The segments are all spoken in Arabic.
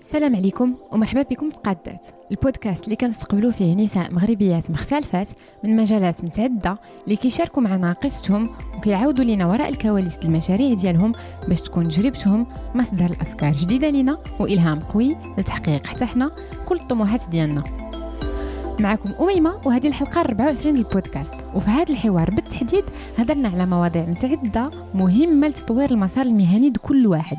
السلام عليكم ومرحبا بكم في قادات البودكاست اللي كنستقبلوا فيه نساء مغربيات مختلفات من مجالات متعددة اللي كيشاركوا معنا قصتهم وكيعاودوا لنا وراء الكواليس المشاريع ديالهم باش تكون تجربتهم مصدر الافكار جديدة لنا وإلهام قوي لتحقيق حتى حنا كل الطموحات ديالنا. معكم أميمة وهذه الحلقة 24 للبودكاست وفي هذا الحوار بالتحديد هدرنا على مواضيع متعددة مهمة لتطوير المسار المهني لكل واحد.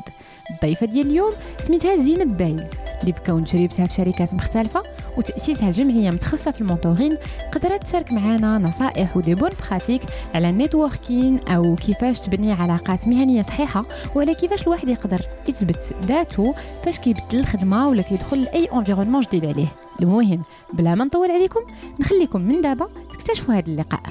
الضيفة ديال اليوم سميتها زينب بايز اللي بحكم تجربتها في شركات مختلفة وتأسيسها لجمعية متخصصة في ال mentoring قدرت تشارك معنا نصائح و des bonnes pratiques على ال networking أو كيفاش تبني علاقات مهنية صحيحة وعلى كيفاش الواحد يقدر يثبت ذاته فاش كيبدل الخدمة ولا كيدخل لأي environnement جديد عليه. المهم بلا ما نطول عليكم نخليكم من دابا تكتشفوا هذا اللقاء.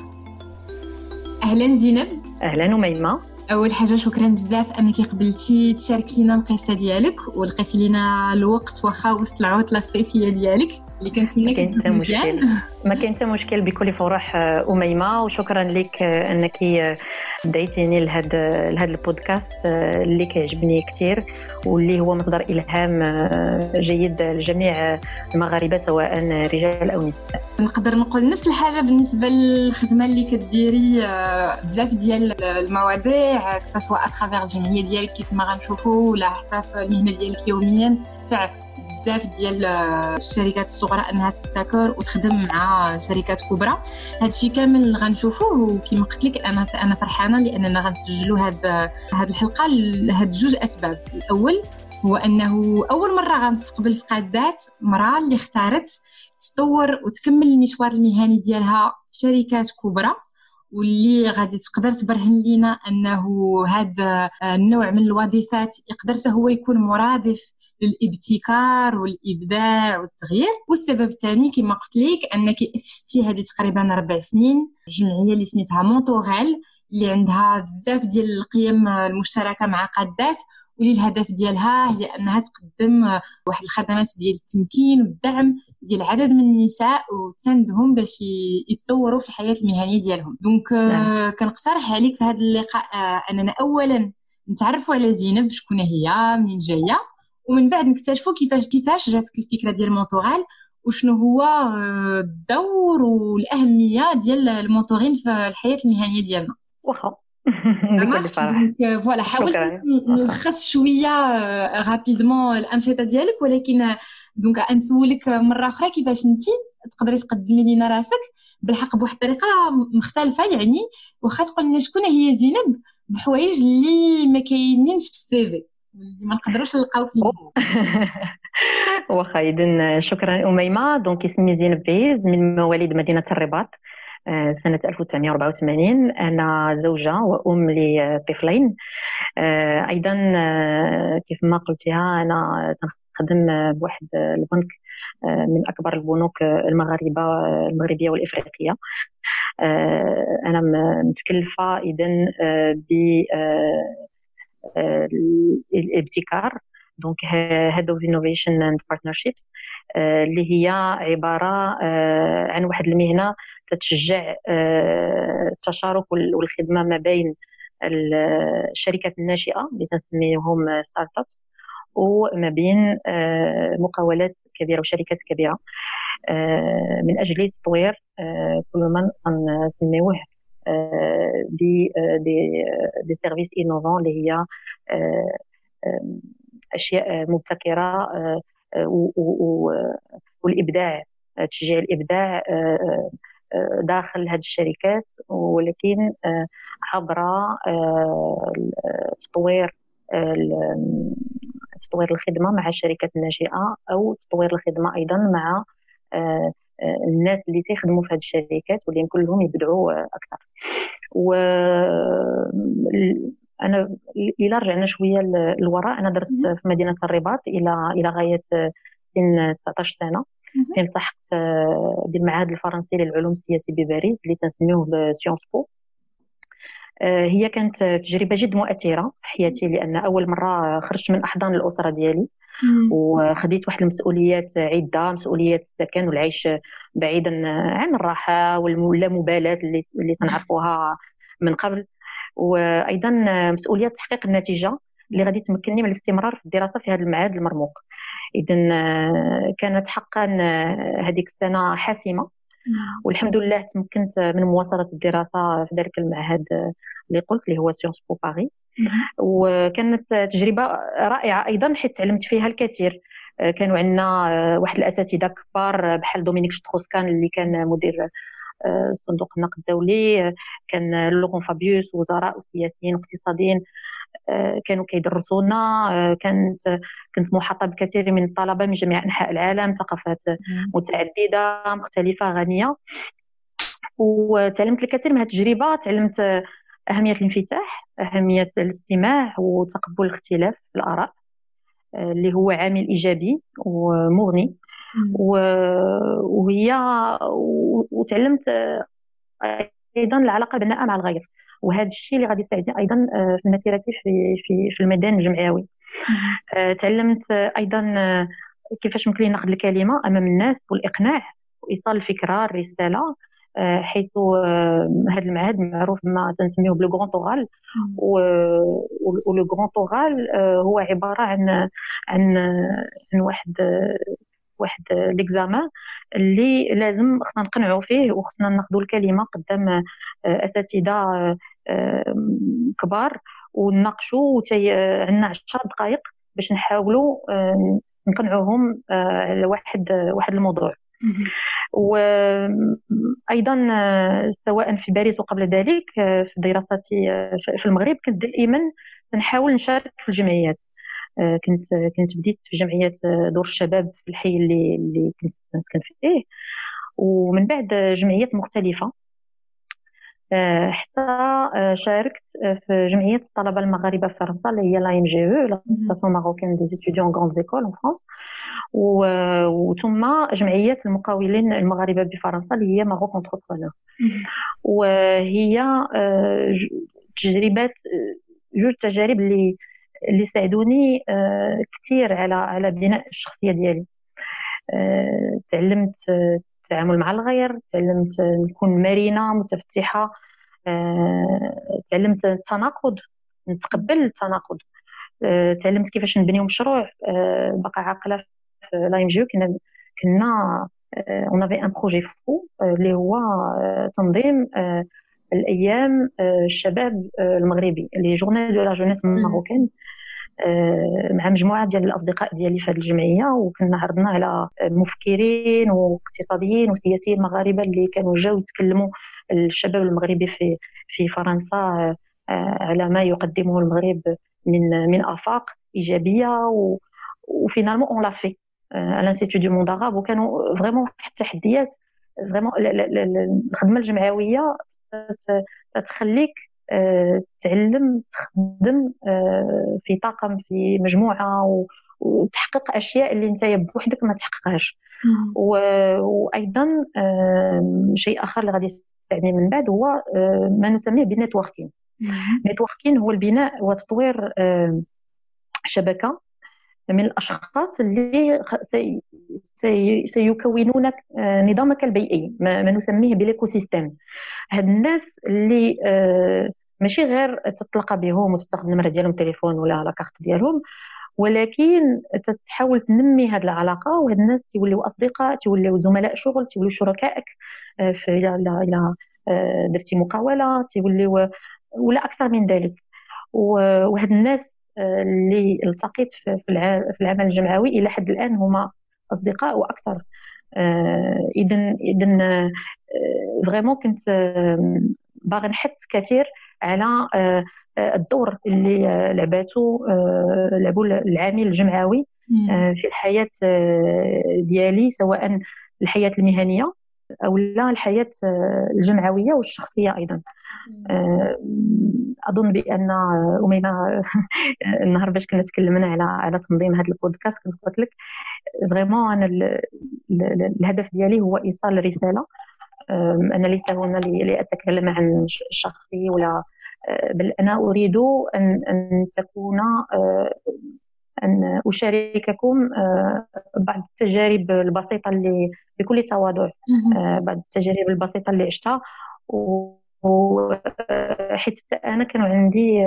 أهلا زينب. أهلا أميمة. أول حاجة شكرا بزاف أنك قبلتي تشاركي لنا القصة ديالك ولقيتي لنا الوقت واخا وسط العطلة الصيفية ديالك. اللي كنتمنى كنت مشكل. ما كاين حتى مشكل بكل فرح أميمة. وشكرا لك أنك دعيتيني لهذا لهذا البودكاست اللي كيعجبني كثير واللي هو مصدر إلهام جيد لجميع المغاربة سواء رجال أو نساء. نقدر نقول نفس الحاجة بالنسبة للخدمة اللي كديري بزاف ديال المواضيع كسوا اترافير الجمعية ديالك كيف ما غنشوفوا ولا حتى في المهنة ديالك يوميا. تدفع بزاف ديال الشركات الصغرى انها تبتكر وتخدم مع شركات كبرى. هادشي كامل غنشوفوه وكما قلت لك أنا أنا فرحانة لاننا غنسجلوا هاد هاد الحلقة لهاد جوج أسباب. الأول هو أنه أول مرة غنستقبل في قادات مراه اللي اختارت تطور وتكمل المشوار المهني ديالها في شركات كبرى واللي غادي تقدر تبرهن لينا أنه هذا النوع من الوظيفات يقدر هو يكون مرادف للإبتكار والإبداع والتغيير. والسبب الثاني كما قلت لك أنك اسستي هذه تقريبا ربع سنين جمعية اللي سميتها مونتوريل اللي عندها بزاف ديال القيم المشتركة مع قادات. واللي الهدف ديالها هي أنها تقدم واحد الخدمات ديال التمكين والدعم ديال عدد من النساء وتساندهم باش يتطوروا في الحياة المهنية ديالهم. Donc نعم. كنقترح عليك في هذا اللقاء أننا اولا نتعرفوا على زينب شكون هي منين جاية. ومن بعد نكتشفوا كيفاش كيفاش جاتك الفكرة ديال ال mentorat وشنو هو الدور والأهمية ديال ال mentoring في الحياة المهنية ديالنا. واخا voilà حاولت نلخص شوية rapidement الأنشطة ديالك ولكن donc نسولك مرة أخرى كيفاش انت تقدري تقدمي لنا راسك بالحق بواحد الطريقة مختلفة يعني واخا تقول لنا شكون هي زينب بحوايج اللي ما كاينينش في ال CV ما نقدروش نلقاو فيه واخا اذا شكرا أميمة. Donc اسمي زينب بيز من مواليد مدينة الرباط آه، سنة 1984 أنا زوجة وأم لطفلين. آه، أيضا آه، كيف ما قلتها أنا تنخدم بواحد البنك من أكبر البنوك المغاربة المغربية والإفريقية. أنا متكلفة إذا ب الابتكار. Donc head of innovation and partnerships اللي هي عبارة آه، عن واحد المهنة تتشجع آه، التشارك والخدمة ما بين الشركات الناشئة اللي تنسميهم start-ups وما بين آه، مقاولات كبيرة وشركات كبيرة. من أجل تطوير كل ما تنسميوه des des des services innovants اللي هي اشياء مبتكره والابداع تشجيع الابداع داخل هذه الشركات ولكن عبر تطوير تطوير الخدمه مع الشركات الناشئه أو تطوير الخدمه أيضا مع الناس اللي تيخدموا في هذه الشركات واللي يمكن لهم يبدعوا أكثر. و أنا إلى رجعنا شوية للوراء. أنا درست في مدينة الرباط إلى إلى غاية سن 19 سنة. فين التحقت بالمعهد الفرنسي للعلوم السياسية بباريس اللي تنسميوه بسيونس بو هي كانت تجربة جد مؤثرة في حياتي لأن أول مرة خرجت من أحضان الأسرة ديالي. وخديت واحد المسؤوليات عدة مسؤوليات السكن والعيش بعيدا عن الراحة واللامبالاه اللي اللي تنعرفوها من قبل. وأيضا مسؤوليه تحقيق النتيجة اللي غادي تمكنني من الاستمرار في الدراسة في هذا المعهد المرموق. اذا كانت حقا هذيك السنة حاسمة. والحمد لله تمكنت من مواصلة الدراسة في ذلك المعهد اللي قلت اللي هو Sciences Po Paris وكانت تجربة رائعة أيضا حيث تعلمت فيها الكثير. كانوا عندنا واحد الأساتذة كبار بحال Dominique Strauss-Kahn اللي كان مدير صندوق النقد الدولي كان لوغون فابيوس وزراء وسياسيين واقتصاديين. كانوا كيدرسونا كانت كنت محاطة بكثير من الطلبة من جميع أنحاء العالم ثقافات متعددة مختلفة غنية. وتعلمت الكثير من التجربة تعلمت أهمية الانفتاح أهمية الاستماع وتقبل الاختلاف في الآراء اللي هو عامل إيجابي ومغني. وهي وتعلمت أيضا العلاقة البناءه مع الغير. وهذا الشيء اللي غادي يساعدني أيضا آه، في مسيرتي في في في الميدان الجمعوي آه، تعلمت أيضا آه، كيفاش ممكن ناخذ الكلمة أمام الناس والإقناع وإيصال الفكرة الرسالة حيث هذا المعهد معروف بما تنسميه بلو غران تورال ولو غران تورال هو عبارة عن عن عن واحد واحد ليكزامان اللي لازم خصنا نقنعوا فيه وخصنا ناخذوا الكلمة قدام آه، أساتذة آه، كبار ونناقشوا عندنا 10 دقائق باش نحاولوا آه، نقنعوهم على واحد واحد الموضوع. وأيضا سواء في باريس وقبل ذلك في دراستي في المغرب كنت دائما نحاول نشارك في الجمعيات. آه، كنت كنت بديت في جمعية آه، دور الشباب في الحي اللي اللي كنت نسكن فيه ومن بعد جمعيات مختلفة آه، حتى شاركت في جمعية الطلبة المغاربة في فرنسا اللي هي l'AMGE أو l'Association marocaine des étudiants grandes écoles en France وثم جمعية المقاولين المغاربة بفرنسا اللي هي Maroc Entrepreneurs وهي تجربات جوج تجارب اللي اللي ساعدوني آه، كثير على على بناء الشخصية ديالي. آه، تعلمت التعامل مع الغير تعلمت نكون مرنة متفتحة. آه، تعلمت التناقض نتقبل التناقض. تعلمت كيفاش نبني مشروع. بقى عاقلة في لايم جيو كنا كنا on avait un projet fou اللي هو تنظيم الأيام الشباب المغربي les journées de la jeunesse marocaine مع مجموعة ديال الأصدقاء ديالي في هذه الجمعية وكنا عرضنا على مفكرين واقتصاديين وسياسيين مغاربة اللي كانوا جاوا يتكلموا الشباب المغربي في في فرنسا آه، على ما يقدمه المغرب من من آفاق إيجابية و et finalement on l'a fait à l'Institut du monde وكانوا vraiment واحد التحديات vraiment الخدمة الجمعوية تخليك آه، تعلم تخدم آه، في طاقم في مجموعة وتحقق أشياء اللي أنت بوحدك ما تحققهاش. وأيضا شيء آخر اللي غادي يساعدني من بعد هو آه، ما نسميه بال networking networking هو البناء وتطوير شبكة من الأشخاص اللي سيكونون آه، نظامك البيئي ما نسميه بال écosystème هاد الناس اللي آه، ماشي غير تتلقى بهم وتستخدم النمرة ديالهم التليفون ولا la carte ديالهم ولكن تحاول تنمي هذه العلاقة وهاد الناس تيوليو أصدقاء تيوليو زملاء شغل تيوليو شركائك آه، في إلى إلى درتي مقاولة تيوليو ولا أكثر من ذلك. وهاد الناس اللي التقيت في العمل الجمعوي إلى حد الآن هما أصدقاء وأكثر. اذا اذا vraiment كنت باغي نحث كثير على آه، الدور اللي لعباته آه، لعبوا العامل الجمعوي آه، في الحياة ديالي سواء الحياة المهنية أو لا الحياة الجمعوية والشخصية أيضا. أظن بأن أميمة النهار باش كنا تكلمنا على على تنظيم هذا البودكاست كنت قلت لك فريمون أنا الهدف ديالي هو إيصال رساله أنا ليس هنا لأتكلم عن شخصي ولا بل أنا أريد أن أن تكون أن أشارككم بعض التجارب البسيطة اللي بكل تواضع بعض التجارب البسيطة اللي عشتها. حيت أنا كانوا عندي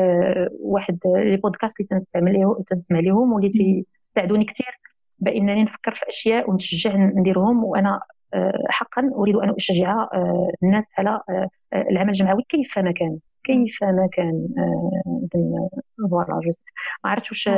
واحد لي بودكاست اللي تنستعمل تنسمع ليهم واللي تساعدوني كثير بإنني نفكر في أشياء ونتشجع نديرهم. وأنا حقا أريد أن أشجع الناس على العمل الجمعوي كيفما كان كيفما كان فوالا ما عرفتش واش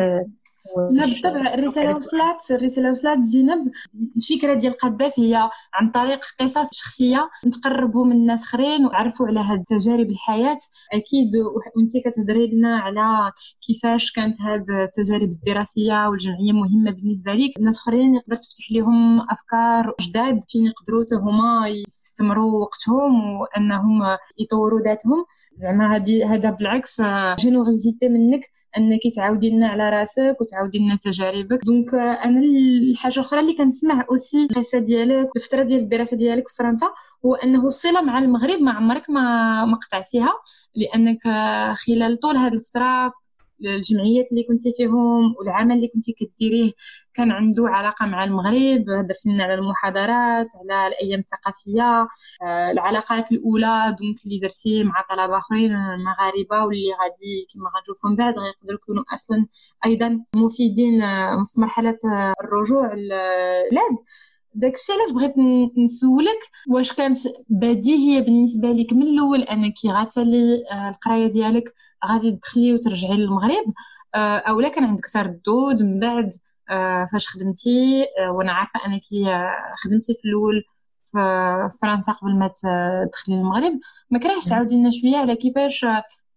لا بالطبع الرسالة وصلت الرسالة وصلت زينب. الفكرة ديال قادات هي عن طريق قصص شخصية نتقربوا من الناس اخرين ونعرفوا على هاد تجارب الحياة. أكيد وانت كتهضري لنا على كيفاش كانت هاد التجارب الدراسية والجمعية مهمة بالنسبة لك الناس اخرين يقدر تفتح لهم أفكار جداد فين يقدروا هما يستمروا وقتهم وأنهم يطوروا ذاتهم. زعما هذا بالعكس générosité منك. أنك تعاودي لنا على راسك وتعاودي لنا تجاربك. donc أنا الحاجة الأخرى اللي كنسمع aussi القصة ديالك الفترة ديال الدراسة ديالك في فرنسا هو أنه الصله مع المغرب ما عمرك ما ما قطعتيها لأنك خلال طول هذه الفترة الجمعيات اللي كنتي فيهم والعمل اللي كنتي كديريه كان عنده علاقة مع المغرب درتي لنا على المحاضرات على الأيام الثقافية آه، العلاقات الأولى دونك اللي درتي مع طلبة آخرين مغاربه واللي غادي كما غنشوفوا من بعد غيقدروا يكونوا أصلا أيضا مفيدين آه، في مرحلة آه، الرجوع للبلاد. داكشي علاش بغيت نسولك واش كانت بديهية بالنسبة لك من الأول أنك غاتالي القراية ديالك غادي تدخلي وترجعي للمغرب. آه، أو لا كان عندك تردد من بعد آه، فاش خدمتي؟ آه، وأنا عارفة أنك خدمتي في الأول في فرنسا قبل ما تدخلي للمغرب. ما كرهش تعاودي لنا شوية على كيفاش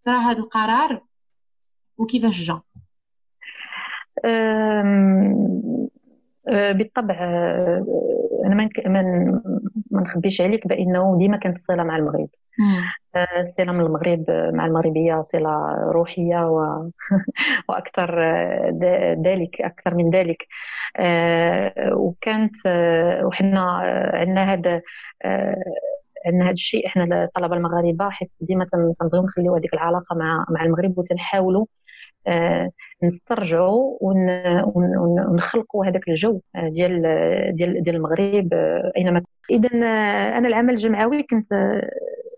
طرا هذا القرار وكيفاش جا. بالطبع أنا ما ما نخبيش عليك بأنه ديما كانت الصله مع المغرب. الصله من المغرب مع المغربية صلة روحية و... وأكثر ذلك أكثر من ذلك. آه، وكانت آه، وحنا عندنا هذا آه، عندنا هذا الشيء إحنا الطلبه المغاربة حيت ديما تنبغيو نخليو هذيك العلاقة مع مع المغرب وتنحاولوا نسترجعوا ونخلقوا هذاك الجو ديال ديال ديال المغرب أينما اذا أنا العمل الجمعوي كنت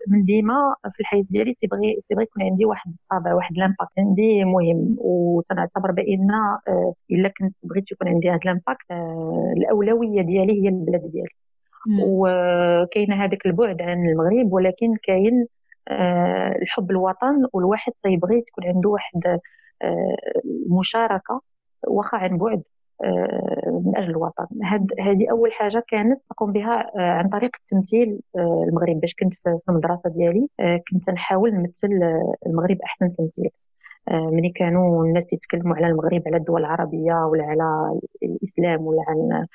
من ديما في الحياة ديالي تيبغي تيبغي يكون عندي واحد الطابع واحد l'impact عندي مهم. وتنعتبر بأن آه، إلا كنت بغيت يكون عندي هذا l'impact آه، الأولوية ديالي هي البلاد ديالي. وكاين هذاك البعد عن المغرب ولكن كاين آه، الحب الوطن والواحد تيبغي تكون عنده واحد مشاركة واخا عن بعد. من أجل الوطن. هذه أول حاجة كانت تقوم بها آه، عن طريق التمثيل آه، المغرب. باش كنت في المدرسة ديالي كنت نحاول نمثل المغرب أحسن تمثيل. ملي كانوا الناس يتكلموا على المغرب على الدول العربية ولا على الإسلام ولا عن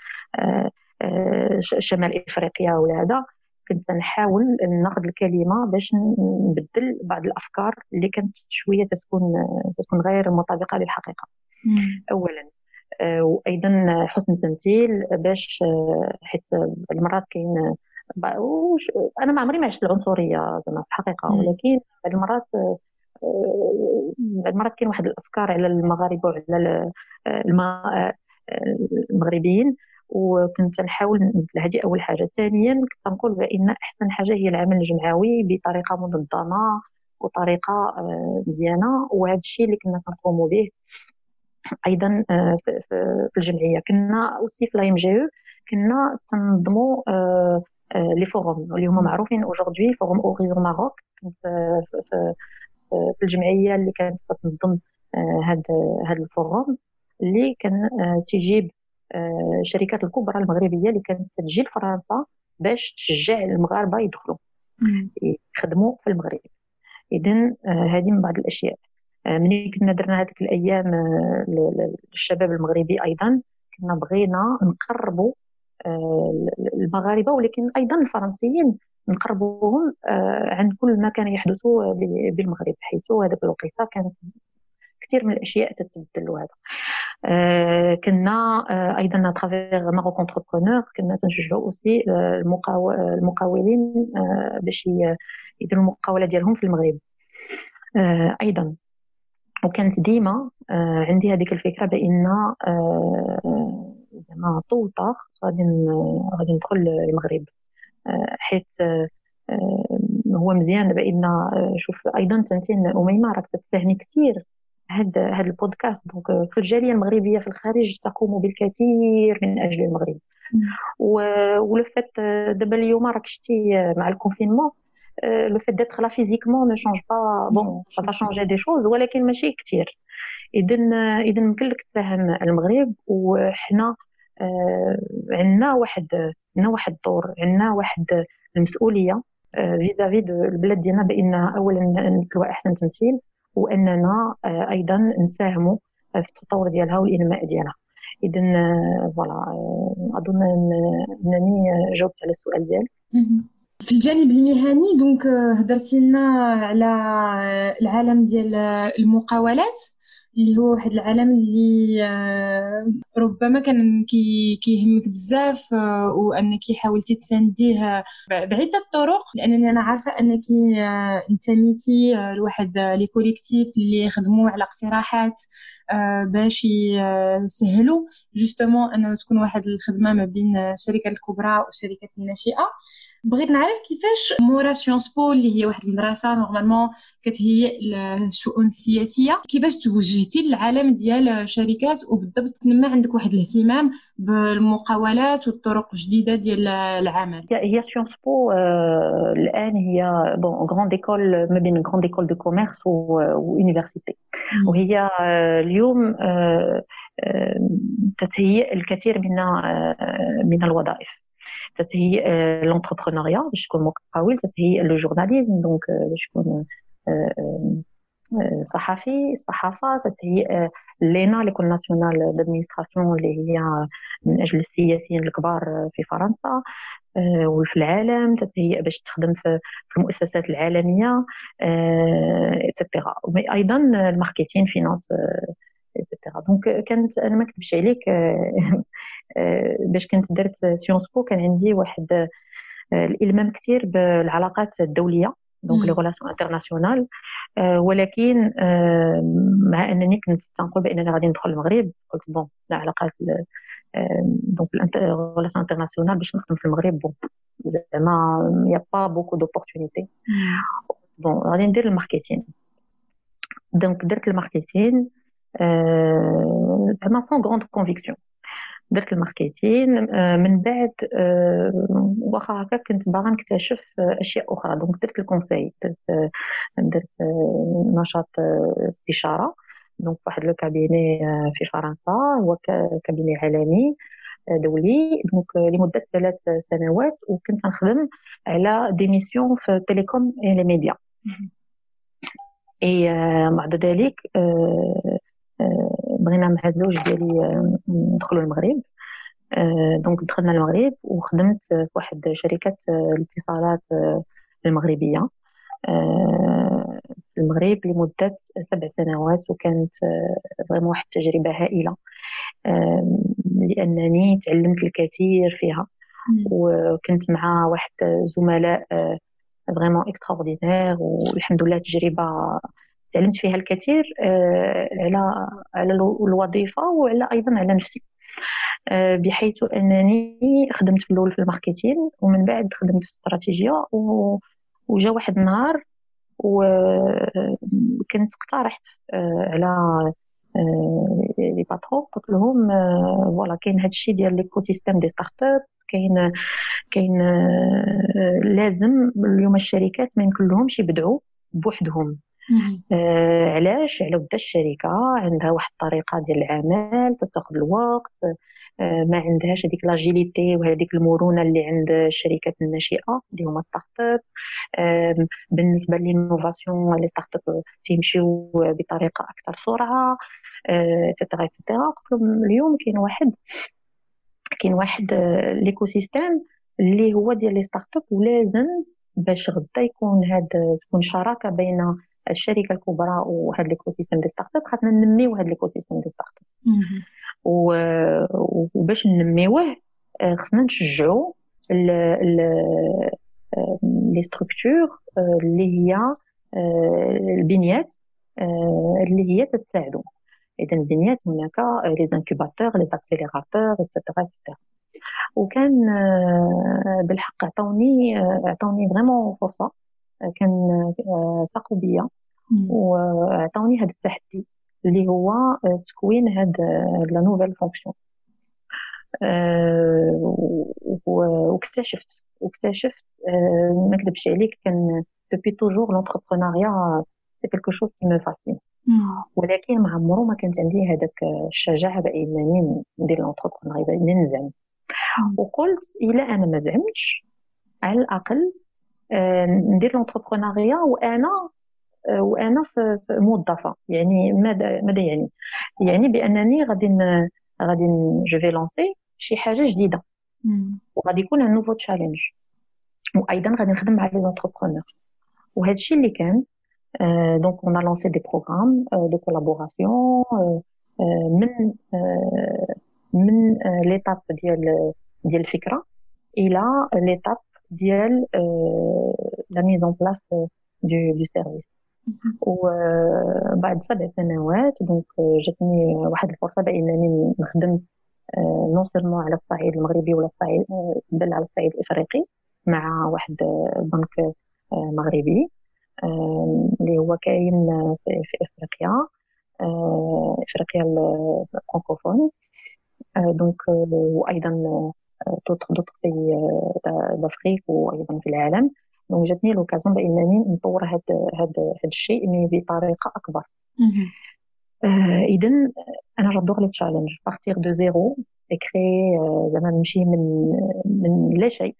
شمال إفريقيا ولا هذا كنت نحاول ناخذ الكلمة باش نبدل بعض الأفكار اللي كانت شوية تكون تكون غير مطابقة للحقيقة. اولا آه، وأيضا حسن التمثيل باش آه، حيت المرات كاين أنا ما عمري ما عشت العنصرية زعما في الحقيقة ولكن بعض المرات آه، بعض المرات كاين واحد الأفكار على المغاربة وعلى المغربيين وكنت نحاول نبدل هذه أول حاجة. ثانيا كنت نقول بأن أحسن حاجة هي العمل الجمعوي بطريقة منظمة وطريقة مزيانة وهذا الشيء اللي كنا كنقوموا به. أيضا آه، في الجمعية. كنا أوسي في لايم جي إو كنا تنظموا آه، آه، les forums اللي هما معروفين aujourd'hui Forum Horizons Maroc. في الجمعية اللي كانت تنظم هذا هذا ال forum. اللي كان تجيب الشركات الكبرى المغربية اللي كانت تجي لفرنسا باش تشجع المغاربة يدخلوا يخدموا في المغرب. اذا هذه من بعض الأشياء. ملي كنا درنا هذيك الأيام آه، للشباب المغربي أيضا كنا بغينا نقربوا آه، المغاربة ولكن أيضا الفرنسيين نقربوهم آه، عن كل ما كان يحدث بالمغرب حيث هذاك الوقيتة كانت كثير من الأشياء تتبدل وهذا. كنا أيضا à travers Maroc Entrepreneurs كنا تنشجعوا aussi المقاولين باش يديروا المقاولة ديالهم في المغرب. أيضا. وكانت ديما آه، عندي هذيك الفكرة بأن آه، زعما طوطة غادي غادي ندخل المغرب. آه، حيت هو مزيان بأن شوف أيضا نتينا même راك تتفهمي كثير هاد هاد البودكاست. donc في الجالية المغربية في الخارج تقوم بالكثير من أجل المغرب. و le fait دابا اليوم راك شتي مع ال confinement. le fait d'être là physiquement ne change pas bon ça change des choses ولكن ماشي كثير اذا اذا يمكن لك تساهم المغرب وحنا آه، عندنا واحد عندنا واحد الدور عندنا واحد المسؤولية vis-à-vis de البلاد ديالنا بأن اولا نديروا أحسن تمثيل وأننا آه، أيضا نساهموا في التطور ديالها والإنماء ديالها. اذا voilà آه، أظن إنني جاوبت على السؤال ديالك. في الجانب المهني donc هضرتي لنا على العالم ديال المقاولات اللي هو واحد العالم اللي آه، ربما كان كي كيهمك بزاف آه، وأنك حاولتي تسانديه بعدة طرق لأنني أنا عارفة أنك آه، انتميتي لواحد les collectifs اللي يخدموا على اقتراحات باش يسهلوا justement أنه تكون واحد الخدمة ما بين الشركات الكبرى والشركات الناشئة. بغيت نعرف كيفاش مورا Sciences Po اللي هي واحد المدرسة normalement كتهيئ الشؤون السياسية. كيفاش توجهتي للعالم ديال الشركات؟ وبالضبط تنمى عندك واحد الاهتمام بالمقاولات والطرق الجديدة ديال العمل. هي Sciences Po آه الآن هي bon grande école ما بين grande école de commerce و université وهي آه اليوم آه تتهيئ الكثير من من الوظائف. تتهيئ l'entrepreneuriat باش تكون مقاول تتهيئ le journalisme donc باش تكون صحفي الصحافه تتهيئ l'ENA l'école nationale d'administration اللي هي من أجل السياسيين الكبار في فرنسا. وفي العالم تتهيئ باش تخدم في المؤسسات العالمية et cetera أيضا ال marketing finance et cetera donc كانت أنا ما نكذبش عليك باش كنت درت Sciences Po كان عندي واحد الإلمام كثير بالعلاقات الدولية donc les relations internationales ولكن مع أنني كنت تنقول بانني غادي ندخل المغرب قلت bon العلاقات donc relations internationales باش نخدم في المغرب bon زعما y a pas beaucoup d'opportunités bon غادي ندير ال marketing. donc درت ال marketing زعما sans grande conviction درت ال marketing من بعد واخا هكا كنت باغا نكتشف أشياء أخرى. دونك درت ال conseil درت درت نشاط استشارة. donc واحد le cabinet في فرنسا هو cabinet عالمي دولي. donc لمدة ثلاث سنوات وكنت نخدم على des missions في ال télécom et les médias et بعد ذلك بغينا مع الزوج ديالي ندخلوا المغرب. donc دخلنا المغرب وخدمت في واحد شركة الاتصالات المغربية. في المغرب لمدة سبع سنوات وكانت vraiment واحد التجربة هائلة. لأنني تعلمت الكثير فيها. وكنت مع واحد زملاء vraiment extraordinaires والحمد لله تجربة تعلمت فيها الكثير آه، على على الوظيفة وعلى أيضا على نفسي. آه، بحيث أنني خدمت في الأول في ال marketing ومن بعد خدمت في الاستراتيجيه وجا واحد النهار وكنت اقترحت آه، على les patrons قلت لهم voilà كاين هذا الشيء ديال l'écosystème des start-up كاين كاين لازم اليوم الشركات ما يمكن لهمش يبدعوا بوحدهم. آه علاش؟ على ود الشركة عندها واحد الطريقة ديال العمل تاخذ الوقت آه ما عندهاش هذيك l'agilité وهذيك المرونة اللي عند الشركات الناشئة اللي هما start-up آه بالنسبة لل innovation les start-up تيمشيو بطريقة أكثر سرعة تتغا آه، تتغا اليوم كاين واحد كاين واحد آه، l'écosystème اللي هو ديال les start-up ولازم باش غدا يكون هاد تكون شراكة بين الشركة الكبرى وهذا ال écosystème ديال start-up خاصنا ننميو هذا ال écosystème ديال start-up وباش ننميوه آه، خصنا نشجعوا les structures آه، اللي هي آه، البنيات اللي هي تتساعدوا إذا البنيات هناك les incubateurs les accélérateurs et cetera et cetera وكان بالحق عطوني عطوني vraiment فرصة كان ثقوا بيا وعطاوني هذا التحدي اللي هو تكوين هاد la nouvelle fonction. واكتشفت واكتشفت ما نكذبش عليك كان depuis toujours l'entrepreneuriat c'est quelque chose qui me fascine ولكن ما عمرو ما كانت عندي هذاك الشجاعة بانني ندير l'entrepreneuriat بانني نزعم وقلت الا أنا ما زعمتش على الأقل ندير l'entrepreneuriat وأنا وأنا في موظفة. يعني ماذا ماذا يعني؟ يعني بأنني غادي غادي je vais lancer شي حاجة جديدة. وغادي يكون un nouveau challenge وأيضا غادي نخدم مع les entrepreneurs وهذا الشيء اللي كان donc on lançait des programmes de collaboration من من l'étape ديال ديال الفكرة إلى l'étape ديال la mise en place de de services وبعد سبع سنوات donc جاتني واحد الفرصة بانني نخدم non seulement على الصعيد المغربي ولا الصعيد بل على الصعيد الإفريقي مع واحد بنك مغربي اللي هو كاين في إفريقيا إفريقيا الفرانكوفون donc وأيضا d'autres d'autres pays d'Afrique وأيضا في العالم. donc جاتني l'occasion بانني نطور هاد هاد هاد الشيء mais بطريقه أكبر. آه اذا أنا j'adore les challenges partir de zéro à créer زعما نمشي من من لا شيء.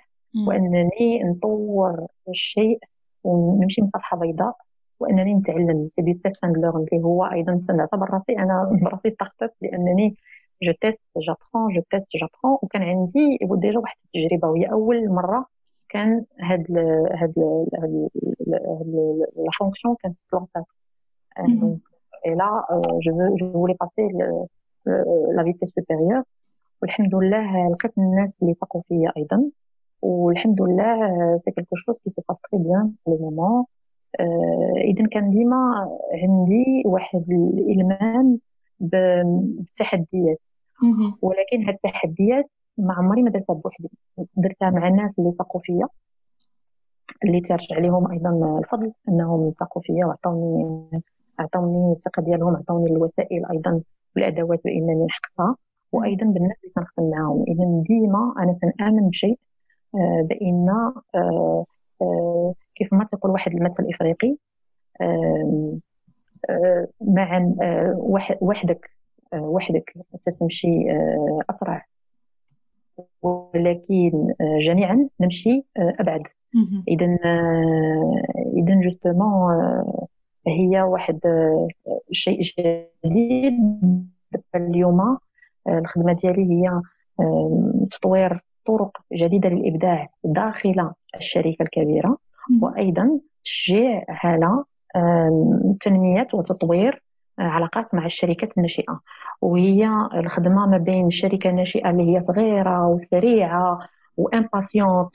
وأنني نطور الشيء ونمشي من صفحة بيضاء وأنني نتعلم. c'est du test and learn اللي هو أيضا نعتبر رأسي أنا رأسي start-up لأنني je teste j'apprends je teste j'apprends وكان عندي déjà واحد التجربة وهي أول مرة كان هاد هاد هاد la fonction كانت بلونسات je veux je voulais passer le, la vitesse supérieure. والحمد لله لقيت الناس اللي ثقوا فيا أيضا. والحمد لله c'est quelque chose qui se passe très bien le moment اذا كان ديما عندي واحد الإلمام بالتحديات ولكن هاد التحديات ما عمري ما درتها بوحدي. درتها مع الناس اللي ثقوا فيا اللي ترجع عليهم أيضا الفضل أنهم ثقوا فيا وعطوني عطوني الثقة ديالهم عطوني الوسائل أيضا والأدوات بانني نحققها وأيضا بالناس اللي كنخدم معاهم. اذا ديما أنا كنآمن بشيء آه، بأن آه، آه، كيف ما تقول واحد المثل الافريقي مع وحدك وحدك ستمشي أسرع. ولكن جميعا نمشي أبعد. اذا اذا جوستومون هي واحد شيء جديد اليوم. الخدمة ديالي هي تطوير طرق جديدة للإبداع داخل الشركة الكبيرة. وأيضا تشجيع على تنمية وتطوير علاقات مع الشركات الناشئة وهي الخدمة ما بين شركة ناشئة اللي هي صغيرة وسريعة و impatiente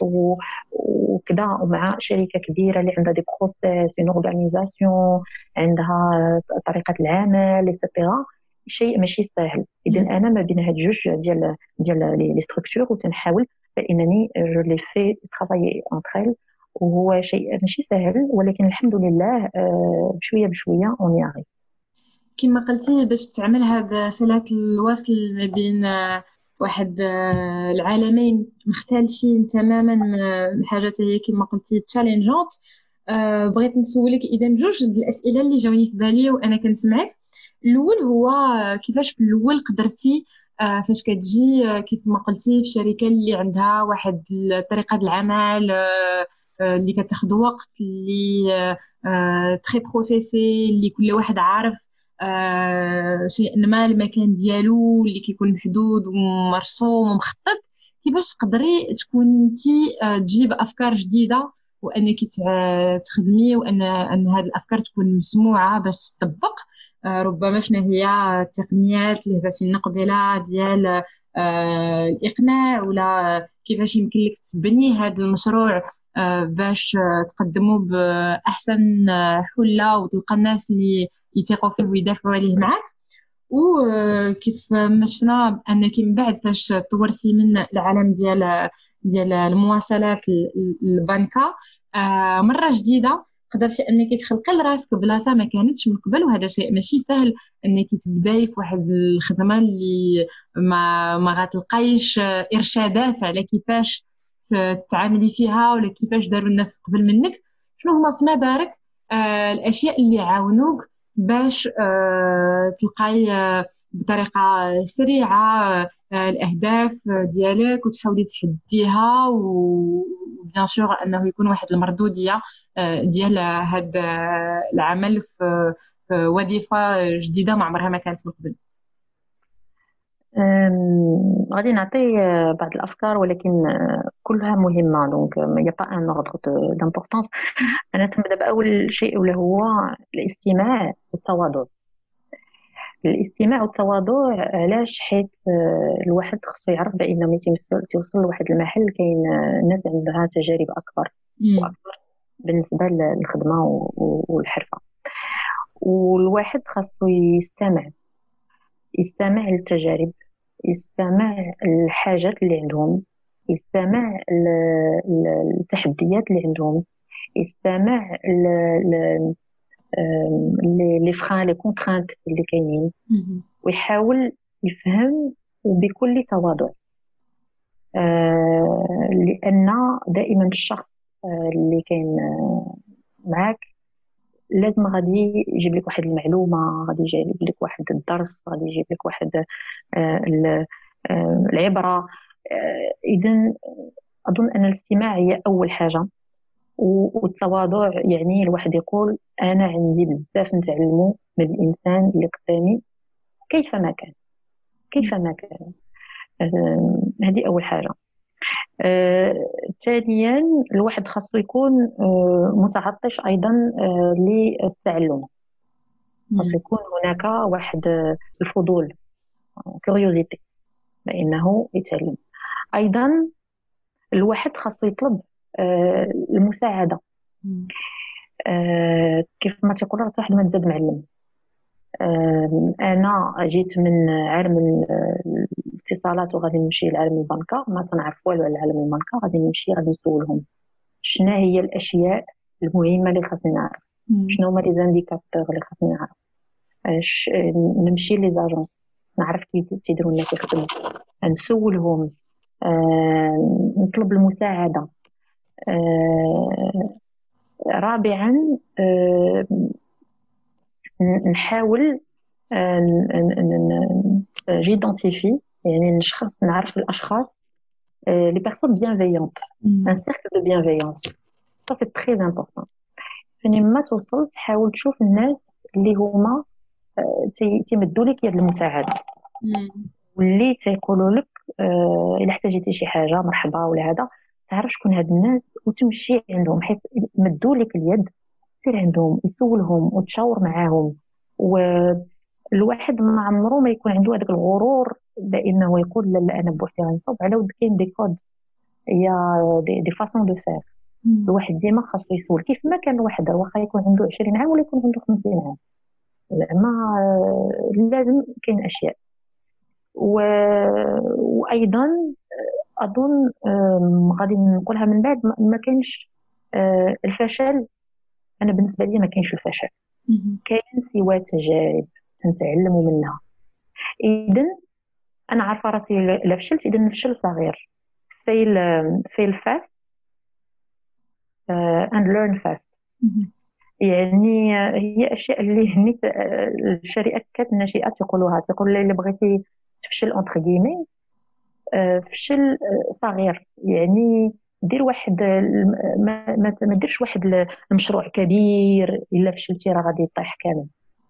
وكذا ومع شركة كبيرة اللي عندها des process une organisation عندها طريقة العمل et cetera شيء ماشي سهل. اذا أنا ما بين هاد جوج ديال ديال les structures وتنحاول فإنني je les fais travailler entre وهو شيء ماشي سهل ولكن الحمد لله بشوية بشوية on y arrive كما قلتي باش تعمل هذا صلة الوصل ما بين واحد العالمين مختلفين تماما من الحاجات هي كما قلتي challengeante بغيت نسولك إذا جوج الأسئلة اللي جاوني في بالي وأنا كنسمعك. الأول هو كيفاش في الأول قدرتي فاش كتجي كيف ما قلتي في شركة اللي عندها واحد طريقة العمل اللي كتاخذ وقت اللي تري بروسيسي اللي كل واحد عارف. آه شيء ما المكان ديالو اللي كيكون محدود ومرسوم ومخطط كيفاش تقدري تكوني انت آه تجيب أفكار جديدة وأنك تخدمي وان أن هذه الأفكار تكون مسموعة باش تطبق؟ ربما شنو هي التقنيات اللي هضرتي لنا قبيله ديال آه الإقناع ولا كيفاش يمكن لك تبني هذا المشروع آه باش تقدمه بأحسن حلة وتلقى الناس اللي يثيقوا فيه ويدافعوا عليه معاك؟ وكيف ما شفنا أنك من بعد فاش طورتي من العالم ديال ديال المواصلات البنكة آه، مرة جديدة قدرتي أنك تخلقي لراسك بلاصة ما كانتش من قبل وهذا شيء ماشي سهل أنك تبداي في واحد الخدمة اللي ما ما غتلقايش إرشادات على كيفاش تتعاملي فيها ولا كيفاش داروا الناس قبل منك. شنو هما في نظرك آه الأشياء اللي عاونوك باش آه تلقاي آه بطريقة سريعة الأهداف ديالك وتحاولي تحديها وبيان سور أنه يكون واحد المردودية آه، ديال هذا العمل في وظيفة جديدة ما عمرها ما كانت من قبل. غادي نعطي آه، بعض الأفكار ولكن آه، كلها مهمة. donc y a pas un ordre d'importance أنا تنبدا باول شيء ولا هو الاستماع والتواضع. الاستماع والتواضع علاش حيت آه، الواحد خصو يعرف بانه ملي تيوصل لواحد المحل كاين ناس عندها تجارب أكبر وأكبر بالنسبة للخدمة والحرفة. والواحد خاصو يستمع يستمع للتجارب يستمع الحاجات اللي عندهم يستمع التحديات اللي عندهم يستمع لي فران لي كونترانت اللي كاينين. ويحاول يفهم وبكل تواضع. آه، لأن دائما الشخص آه، اللي كاين آه، معاك لازم غادي يجيب لك واحد المعلومة غادي يجيب لك واحد الدرس غادي يجيب لك واحد آه، آه، العبرة. آه، اذا أظن أن الاستماع هي أول حاجة. والتواضع يعني الواحد يقول أنا عندي بزاف نتعلمه من الإنسان اللي قدامي كيفما كان كيفما كان. هذه أول حاجة. ثانيا الواحد خاصو يكون متعطش أيضا للتعلم. خاصو يكون هناك واحد الفضول كوريوزيتي بأنه يتعلم. أيضا الواحد خاصو يطلب آه، المساعدة. آه، كيف ما تيقول واحد ما تزاد معلم. آه، أنا جيت من عالم الاتصالات وغادي نمشي لعالم البنكة. ما تنعرف والو على عالم البنكة غادي نمشي غادي نسولهم. شنو هي الأشياء المهمة اللي خاصني نعرف؟ شنو هما les indicateurs اللي خاصني نعرف؟ نمشي les agences نعرف كيف تيديروا الناس يخدموا نسولهم. آه، نطلب المساعدة. آه، رابعا آه، نحاول j'identifie يعني نشخص نعرف الأشخاص les personnes bienveillantes un cercle de bienveillance ça c'est très important فين ما توصل تحاول تشوف الناس اللي هما تيمدوا لك يد المساعدة. واللي تيقولوا لك آه إلا احتاجيتي شي حاجة مرحبا ولا هذا. تعرف شكون هاد الناس؟ وتمشي عندهم حيت مدوا لك اليد سير عندهم يسولهم وتشاور معاهم. والواحد ما عمره ما يكون عنده هذاك الغرور بإنه يقول لا لا أنا بوحدي غنصوب على ود كاين des codes et des, des façons de faire الواحد ديما خاصو يسول. كيف ما كان الواحد واخا يكون عنده 20 عام ولا يكون عنده 50 عام. زعما لازم كاين أشياء. و... وأيضا أظن غادي نقولها من بعد ما كاينش آه، الفشل. أنا بالنسبة لي ما كاينش الفشل. كاين سوى تجارب نتعلموا منها. اذا أنا عارفة راسي الا فشلت. اذا نفشل صغير. fail fail fast and learn fast يعني هي أشياء اللي هني الشركات الناشئه تيقولوها تيقول اللي بغيتي تفشل entre guillemets فشل صغير. يعني دير واحد ما, ما ديرش واحد المشروع كبير إلا فشلتي راه غادي يطيح كامل.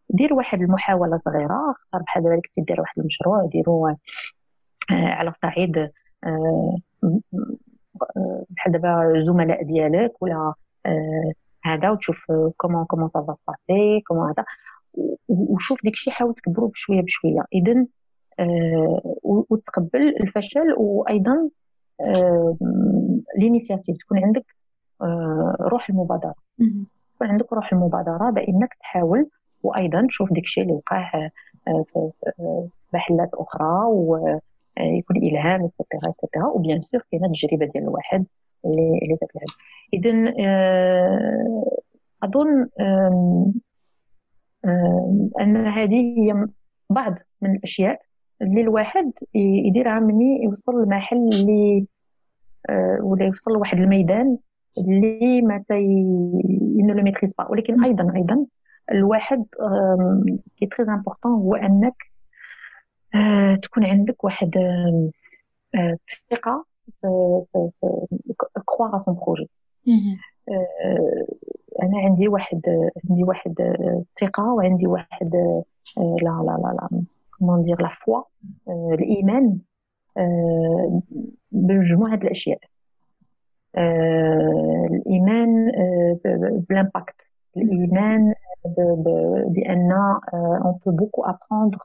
دير واحد المحاولة صغيرة اختار بحال دابا دير واحد المشروع ديرو آه، على صعيد آه، بحال دابا الزملاء ديالك ولا آه، هذا وتشوف comment comment ça va passer comment هذا. وشوف داكشي حاول تكبرو بشوية بشوية. اذا آه وتقبل الفشل وأيضا آه l'initiative تكون عندك آه روح المبادرة. تكون عندك روح المبادرة بأنك تحاول وأيضا تشوف داكشي اللي وقع في محلات أخرى ويكون إلهام et cetera et cetera و bien sûr كاينة التجربه ديال الواحد اللي اللي تتلعب اذا أظن أن هذه هي بعض من الأشياء اللي الواحد يديرها مني يوصل لمحل اللي آه، ولا يوصل لواحد الميدان اللي ما تي انه le maîtrise pas ولكن أيضا أيضا الواحد qui très important هو أنك آه، تكون عندك واحد الثقه croire son projet أنا عندي واحد عندي واحد الثقه وعندي واحد لا لا لا لا. comment dire la foi الايمان بمجموعه الاشياء الايمان بال impact الايمان بان on peut beaucoup apprendre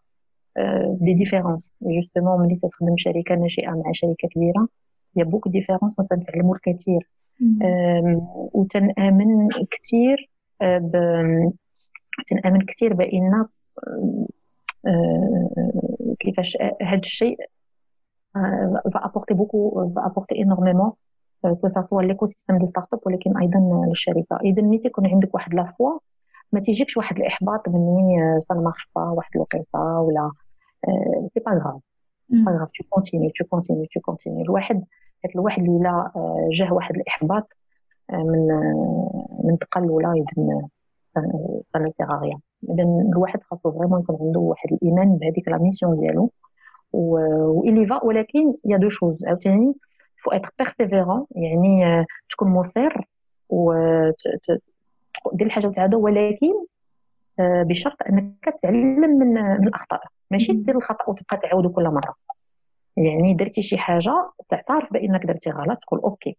des différences justement ملي تخدم شركه ناشئه مع شركه كبيره y a beaucoup de différences وتنتعلموا الكثير وتنامن كثير تنامن كثير بان كيفاش هذا الشيء va apporter beaucoup va apporter énormément l'écosystème des start-up ولكن أيضا للشركه اذا ملي تيكون عندك واحد la foi ما تيجيكش واحد الاحباط مني ça marche pas واحد الوقيته ولا c'est pas grave pas grave tu continues tu continues tu continues الواحد هاد الواحد اللي جاه واحد الاحباط من من تقل ولا sert à rien اذا الواحد خاصو vraiment يكون عنده واحد الإيمان بهذيك la mission ديالو. و il faut ولكن y a deux choses عاوتاني faut être persévérant يعني تكون مصر و دير الحاجة وتعاودها ولكن بشرط أنك تتعلم من من الأخطاء. ماشي دير الخطأ وتبقى تعاودو كل مرة. يعني درتي شي حاجة تعترف بأنك درتي غلط. تقول okay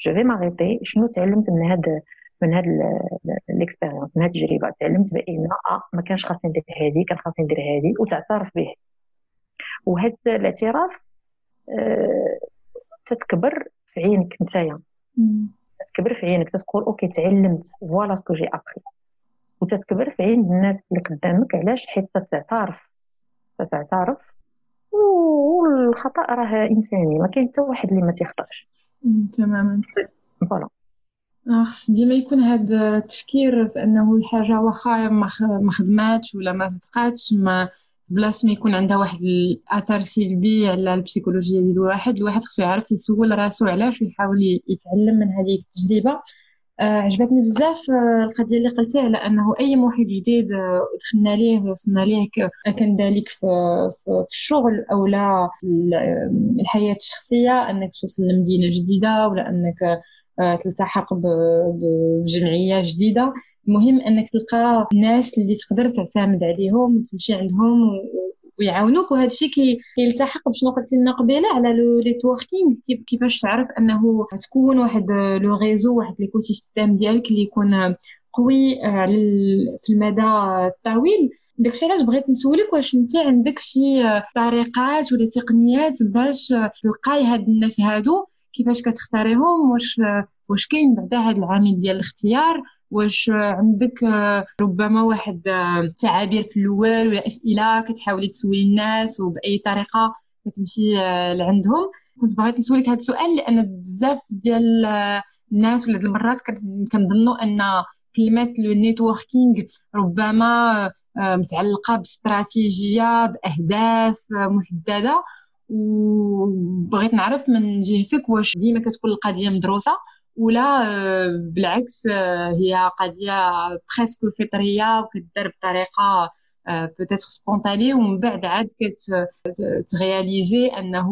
je vais m'arrêter شنو تعلمت من هاد من هاد ال expérience من هاد التجربة. تعلمت بأن آه ما كانش خاصني ندير هادي كان خاصني ندير هادي وتعترف به. وهذا الاعتراف آه تتكبر في عينك نتايا. تتكبر في عينك تتقول okay تعلمت voilà ce que j'ai appris وتتكبر في عين الناس اللي قدامك علاش؟ حيت تتعترف. تتعترف والخطأ راه إنساني ما كاين حتى واحد اللي ما تيخطأش. تماما. voilà خص ديما يكون هذا التفكير في أنه الحاجة واخا ما خدماتش ولا ما صدقاتش ما بلاص ما يكون عندها واحد الأثر سلبي على البسيكولوجيا ديال الواحد. الواحد خصو يعرف يسول راسو علاش ويحاول يتعلم من هذه التجربة. آه عجبتني بزاف آه القضية اللي قلتي على أنه أي محيط جديد آه دخلنا ليه وصلنا ليه كان ذلك في, في, الشغل أو لا الحياة الشخصية أنك توصل لمدينة جديدة ولا أنك تلتحق بجمعية جديدة. المهم أنك تلقى ناس اللي تقدر تعتمد عليهم وتمشي عندهم ويعاونوك. وهذا الشيء كيلتحق بشنو قلتي لنا قبيلة على le networking كيفاش تعرف أنه تكون واحد le réseau واحد l'écosystème ديالك اللي يكون قوي آه، في المدى الطويل. داكشي علاش بغيت نسولك واش أنت عندك شي طريقات ولا تقنيات باش تلقاي هاد الناس هادو؟ كيفاش كتختاريهم واش واش كاين بعدا هاد العامل ديال الاختيار واش عندك ربما واحد تعابير في الأول ولا أسئلة كتحاولي تسولي الناس وبأي طريقة كتمشي لعندهم. كنت بغيت نسولك هذا السؤال لأن بزاف ديال الناس ولا المرات كنظنوا أن كلمه لو ربما متعلقة باستراتيجيه بأهداف محددة. وبغيت نعرف من جهتك واش ديما كتكون القضية مدروسة ولا آه، بالعكس آه، هي قضية بريسك فطرية وكدار بطريقة peut-être spontanée ومن بعد عاد كتغياليزي أنه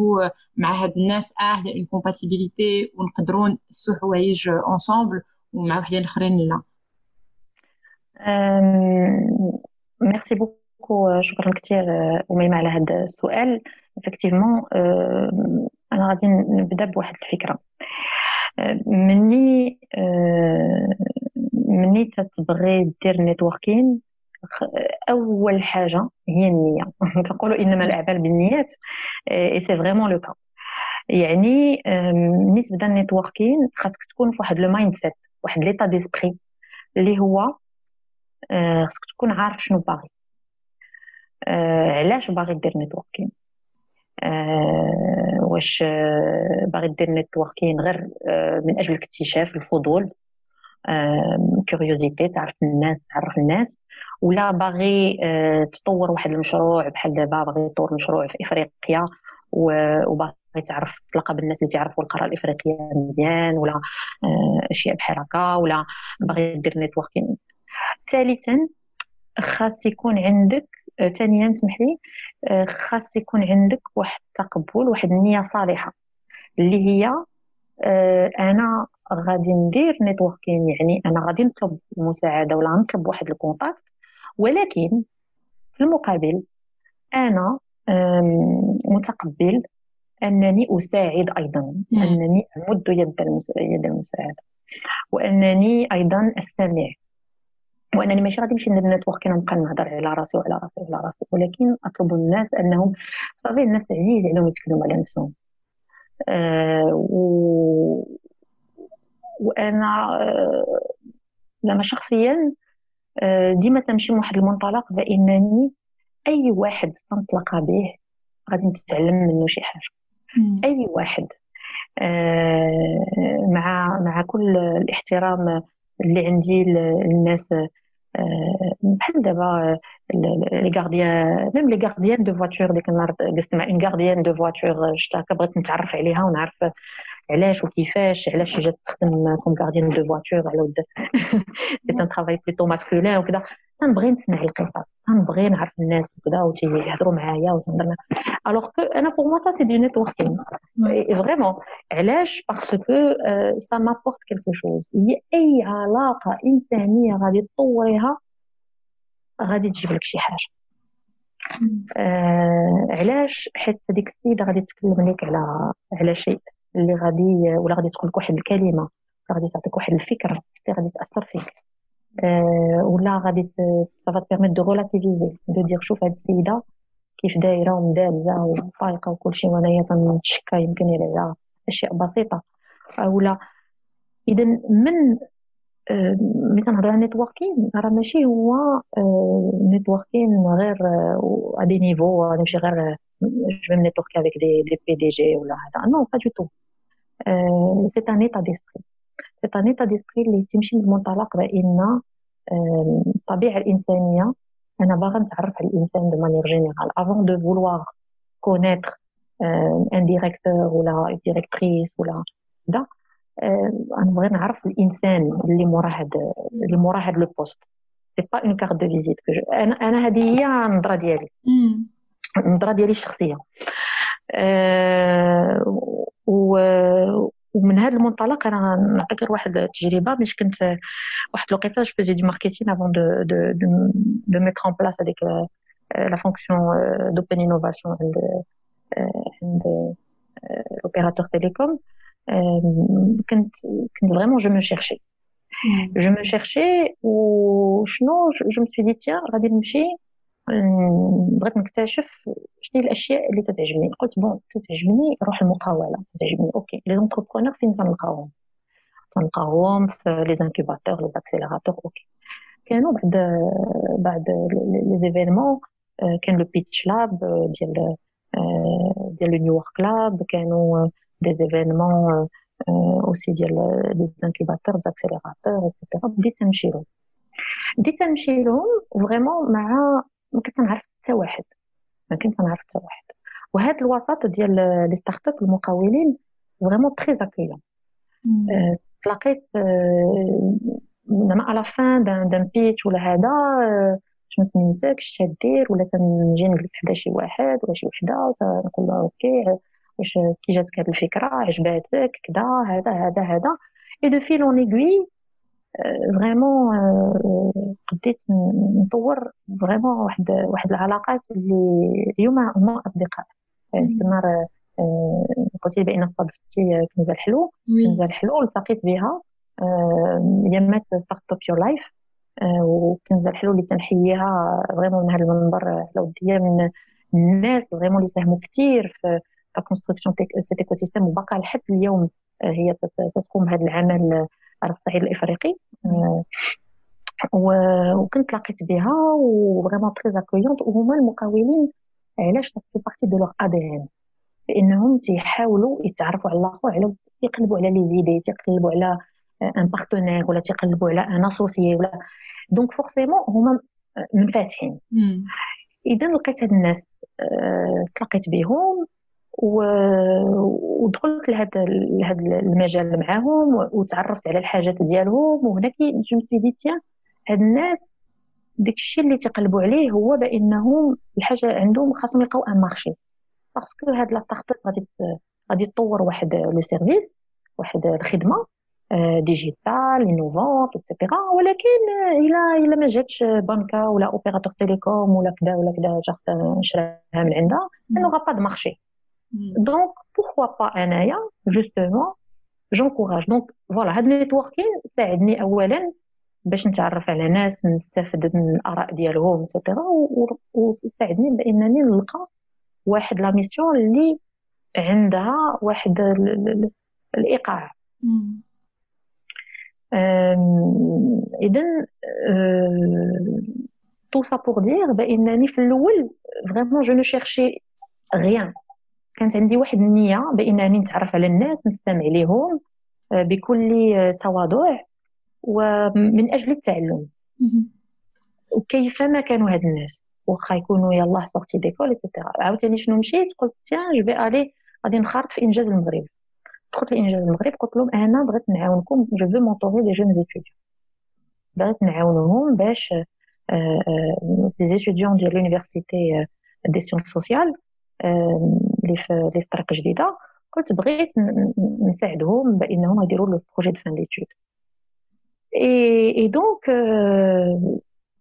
مع هاد الناس آه هي une compatibilité ونقدروا نسو حوايج ensemble ومع وحدين آخرين لا. merci beaucoup شكرا كثير أميمة على هذا السؤال. effectivement أنا غادي نبدا بواحد الفكرة مني مني تتبغي دير networking اول حاجة هي النيه تقولوا انما الاعمال بالنيات et c'est vraiment le cas يعني ملي تبدا ال networking خاصك تكون في واحد le mindset واحد l'état d'esprit اللي هو خاصك تكون عارف شنو باغي علاش باغي دير networking واش باغي دير networking غير من أجل الاكتشاف الفضول curiosité تعرف الناس تعرف الناس. ولا باغي تطور واحد المشروع بحال دابا باغي يطور مشروع في إفريقيا وباغي تعرف تلقى بالناس اللي تعرفوا القارة الإفريقية مزيان ولا أشياء بحال هكا ولا باغي دير networking ثالثا خاص يكون عندك ثانيا سمح لي. خاص يكون عندك واحد التقبل واحد النية صالحة اللي هي أنا غادي ندير networking يعني أنا غادي نطلب المساعده ولا نطلب واحد ال contact ولكن في المقابل أنا متقبل أنني أساعد أيضا أنني أمد يد يد المساعدة وأنني أيضا أستمع. وانني ماشي غادي نمشي ندير نتورك نبقى نهضر على راسي وعلى راسي وعلى راسي. ولكن أطلب الناس أنهم صافي الناس عزيز عليهم يتكلموا على نفسهم. أه و... وأنا أه زعما شخصيا أه ديما تمشي من واحد المنطلق بإنني أي واحد تنطلق به غادي نتعلم منه شي حاجة. أي واحد أه مع مع كل الاحترام اللي عندي للناس بحال دابا les gardiens même les gardiens de voitures ديك النهار جلست مع un gardien de تنبغي نسمع القصص تنبغي نعرف الناس وكذا وتيهضروا معايا وتهضر alors que أنا pour moi ça c'est du networking vraiment علاش؟ parce que ça m'apporte quelque chose هي أي علاقة إنسانية غادي تطوريها غادي تجيب لك شي حاجة. آه علاش؟ حيت هذيك السيدة غادي تكلم لك على على شيء اللي غادي ولا غادي تقول لك واحد الكلمة غادي تعطيك واحد الفكرة اللي غادي تأثر فيك. آه ولا غادي ça va permettre de relativiser de dire شوف هاد السيده كيف دايره ومدابزه وفايقه وكل شيء وانايا تنتشكى يمكن على اشياء بسيطه ولا اذا من آه، ملي تنهضر على networking راه ماشي هو networking آه، غير à des niveaux نمشي غير je networke avec des des PDG ولا هذا non pas du tout c'est un état d'esprit c'est un état d'esprit اللي تمشي من منطلق بان الطبيعه الإنسانية أنا باغا نتعرف على الإنسان de manière générale avant de vouloir connaître un directeur ولا directrice ولا دا أنا بغيت نعرف الإنسان اللي مورا هاد اللي مورا هاد le poste c'est pas une carte de visite أنا أنا هذه هي النظرة ديالي. النظرة ديالي الشخصية. أه و ومن هذا المنطلق أنا نعطيك غير واحد التجربة مش كنت واحد الوقيتة je faisais du marketing avant de de de mettre en place هذيك la fonction d'open innovation عند عند l'opérateur télécom كنت كنت vraiment je me cherchais je me cherchais وشنو je me suis dit tiens غادي نمشي بغيت نكتشف شنو الأشياء اللي تتعجبني. قلت bon تتعجبني روح المقاولة. تتعجبني OK. les entrepreneurs فين تنلقاهم؟ تنلقاهم في les incubateurs les accélérateurs OK. كانوا بعد بعد les événements كان le Pitch Lab ديال ديال le New Work Lab كانوا des événements aussi ديال les incubateurs accélérateurs et cetera بديت نمشي لهم. بديت نمشي لهم vraiment مع ما كنت نعرف حتى واحد. ما كنت نعرف حتى واحد. وهذا الوسط ديال les startups المقاولين vraiment très accueillants تلاقيت زعما à la fin d'un pitch ولا هذا شنو سميتك اش دير ولا تنجي نجلس حدا شي واحد ولا شي وحدة نقول له OK واش كي جاتك هذه الفكرة عجباتك كذا هذا هذا هذا. et de fil en aiguille vraiment بديت نطور vraiment واحد واحد العلاقات اللي اليوم هما أصدقاء. يعني النهار قلتي بأن صادفتي كنزه الحلو كنزه الحلو التقيت بها. يمات Startup Your Life. وكنزه الحلو اللي تنحييها vraiment من هذا المنبر على ودي من الناس vraiment اللي ساهموا كثير في construction cet écosystème وبقى لحد اليوم هي تقوم بهذا العمل على الصعيد الإفريقي. وكنت لقيت بها و vraiment très accueillante وهما المقاولين علاش c'est partie de leur ADN بانهم تيحاولوا يتعرفوا على الآخر على يقلبوا على les idées تيقلبوا على un partenaire ولا تيقلبوا على un associé ولا. donc forcément هما منفتحين. اذا لقيت هاد الناس آه، تلاقيت بهم ودخلت لهذا لهذا المجال معاهم وتعرفت على الحاجات ديالهم. وهنا كي je tiens هاد الناس داكشي اللي تيقلبوا عليه هو بأنهم الحاجة عندهم خاصهم يلقاو un marché. parce que هاد la start غادي غادي تطور واحد le service واحد الخدمة digitale innovante et cetera ولكن إلى إلى ما جاتش بنكة ولا opérateur télécom ولا كذا ولا كذا جات نشراها من عندها elle n'aura pas de marché donc pourquoi pas انايا justement j'encourage donc voilà هاد ال networking ساعدني اولا باش نتعرف على ناس نستافد من الآراء ديالهم et cetera وساعدني بإنني نلقى واحد la mission اللي عندها واحد الإيقاع. اذا tout ça pour dire بإنني في الأول vraiment je ne cherchais rien كانت عندي واحد النية بإنني نتعرف على الناس نستمع ليهم بكل تواضع ومن أجل التعلم. وكيفما كانوا هاد الناس؟ واخا يكونوا يلاه sortis d'école et cetera عاوتاني شنو مشيت؟ قلت tiens j'allais غادي نخرط في إنجاز المغرب. دخلت لإنجاز المغرب قلت لهم أنا بغيت نعاونكم je veux mentorer des jeunes étudiants بغيت نعاونهم باش des étudiants ديال l'université des sciences sociales اللي في اللي في طريق جديدة. قلت بغيت نساعدهم بأنهم يديروا le projet de fin d'études et et donc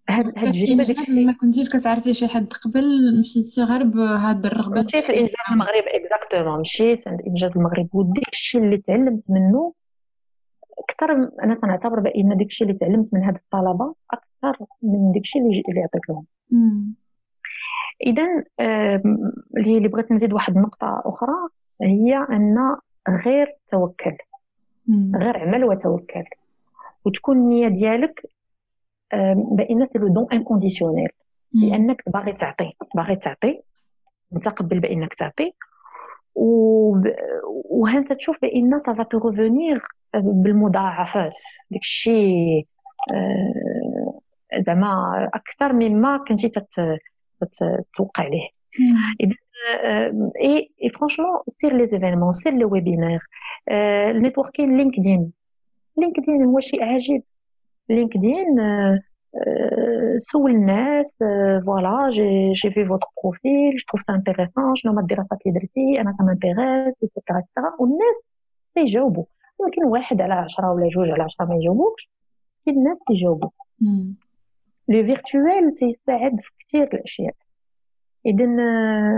هاد هاد التجربه ديك ما كنتيش كتعرفي شي حد قبل مشيتي غير بهاد الرغبه مشيت لإنجاز المغرب اكزاكتومون مشيت عند إنجاز المغرب وديك الشيء اللي تعلمت منه أكثر أنا تنعتبر بأن ديك الشيء اللي تعلمت من هاد الطلبة أكثر من الشيء اللي اللي عطيت لهم اذا اللي بغيت نزيد واحد النقطة أخرى هي أن غير توكل غير عمل وتوكل. وتكون النية ديالك بأن c'est le don inconditionnel لأنك باغي تعطي باغي تعطي متقبل بأنك تعطي. وهانت تشوف بأن ça va te revenir بالمضاعفات. داكشي زعما أكثر مما كنتي تتوقع عليه اذا et franchement sur les événements sur les webinaires ال networking LinkedIn LinkedIn هو شيء عجيب LinkedIn سول الناس voilà j'ai j'ai vu votre profil je trouve ça intéressant شنو هما الدراسات اللي درتي أنا ça m'intéresse et cetera et cetera والناس تيجاوبوا يمكن واحد على عشرة ولا جوج على عشرة ما يجاوبوكش كاين الناس تيجاوبوا le virtuel تيساعد في كثير الاشياء اذا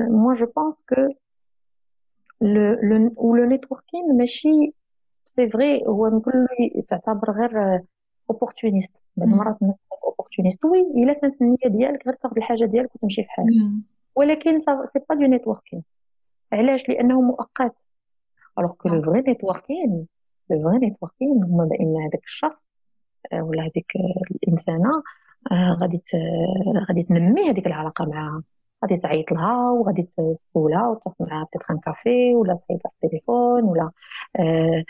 moi je pense que le le networking ماشي c'est vrai هو نقول تعتبر غير opportuniste بعض المرات الناس opportuniste oui الا كانت النيه ديالك غير تاخذ الحاجة ديالك وتمشي في حالك ولكن c'est pas du networking علاش لأنه مؤقت alors que le vrai networking le vrai networking هما بان هذاك الشخص ولا هذيك الانسانه غادي غادي تنمي هذيك العلاقة معها غادي تعيط لها وغادي تسولها وتاخذ معها peut-être un café ولا تعيط في التليفون ولا آه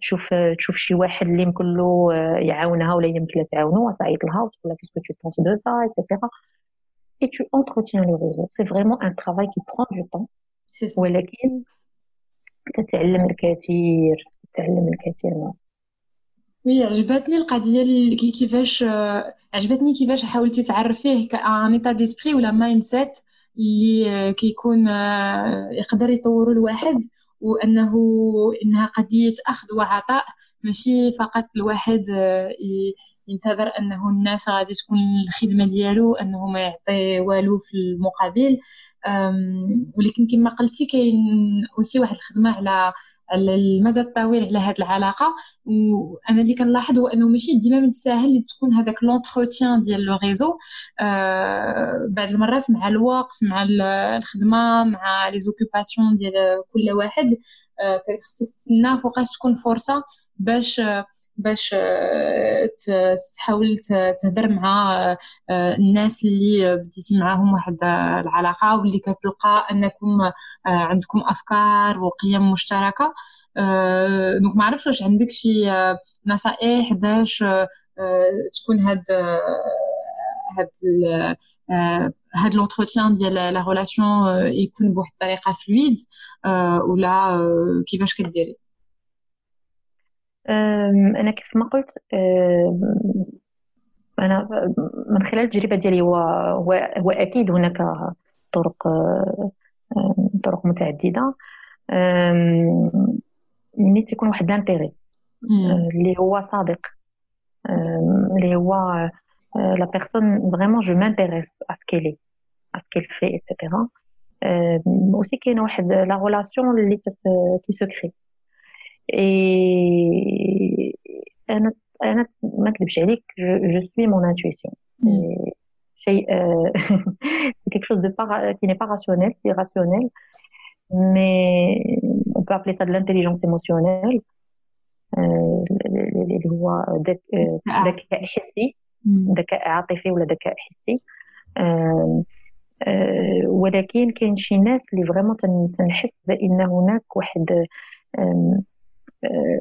تشوف تشوف شي واحد اللي يمكن له يعاونها ولا يمكن لها تعاونو وتعيط لها وتقول لها qu'est-ce que tu penses de ça et cetera et tu entretiens le réseau. C'est vraiment un travail qui prend du temps. ولكن كتعلم الكثير كتعلم الكثير منه oui عجبتني القضية اللي كيفاش عجبتني كيفاش حاولتي تعرفيه كان état d'esprit ولا mindset اللي كيكون يقدر يطوروا الواحد وأنه إنها قضية أخذ وعطاء ماشي فقط الواحد ينتظر أنه الناس غادي تكون الخدمة ديالو أنه ما يعطي والو في المقابل. ولكن كما قلتي كاين aussi واحد الخدمة على المدى الطويل على هذه العلاقة. وأنا اللي كنلاحظ هو أنه ماشي ديما من الساهل تكون هذاك l'entretien ديال le réseau آه بعض المرات مع الوقت مع الخدمة مع les occupations ديال كل واحد آه خصك تستنى فوقاش تكون فرصة باش باش تحاول تهدر مع الناس اللي بديتي معاهم واحد العلاقة واللي كتلقى أنكم عندكم أفكار وقيم مشتركة. donc ما عرفتش واش عندك شي نصائح باش تكون هاد هاد هاد l'entretien ديال la relation يكون بواحد الطريقة fluide ولا كيفاش كديري؟ أنا كيف ما قلت أنا من خلال التجربة ديالي هو هو أكيد هناك طرق طرق متعددة. ملي تيكون واحد l'intérêt اللي هو صادق اللي هو la personne vraiment je m'intéresse à ce qu'il est à ce qu'il fait et cetera aussi كاينة واحد la relation اللي qui se crée et أنا أنا ما نكذبش عليك je suis mon intuition شيء quelque chose de pas qui n'est pas rationnel c'est rationnel. Mais on peut appeler ça de l'intelligence émotionnelle. اللي هو ذكاء حسي ذكاء عاطفي ولا ذكاء حسي ولكن كاين شي ناس اللي vraiment تنحس بان هناك واحد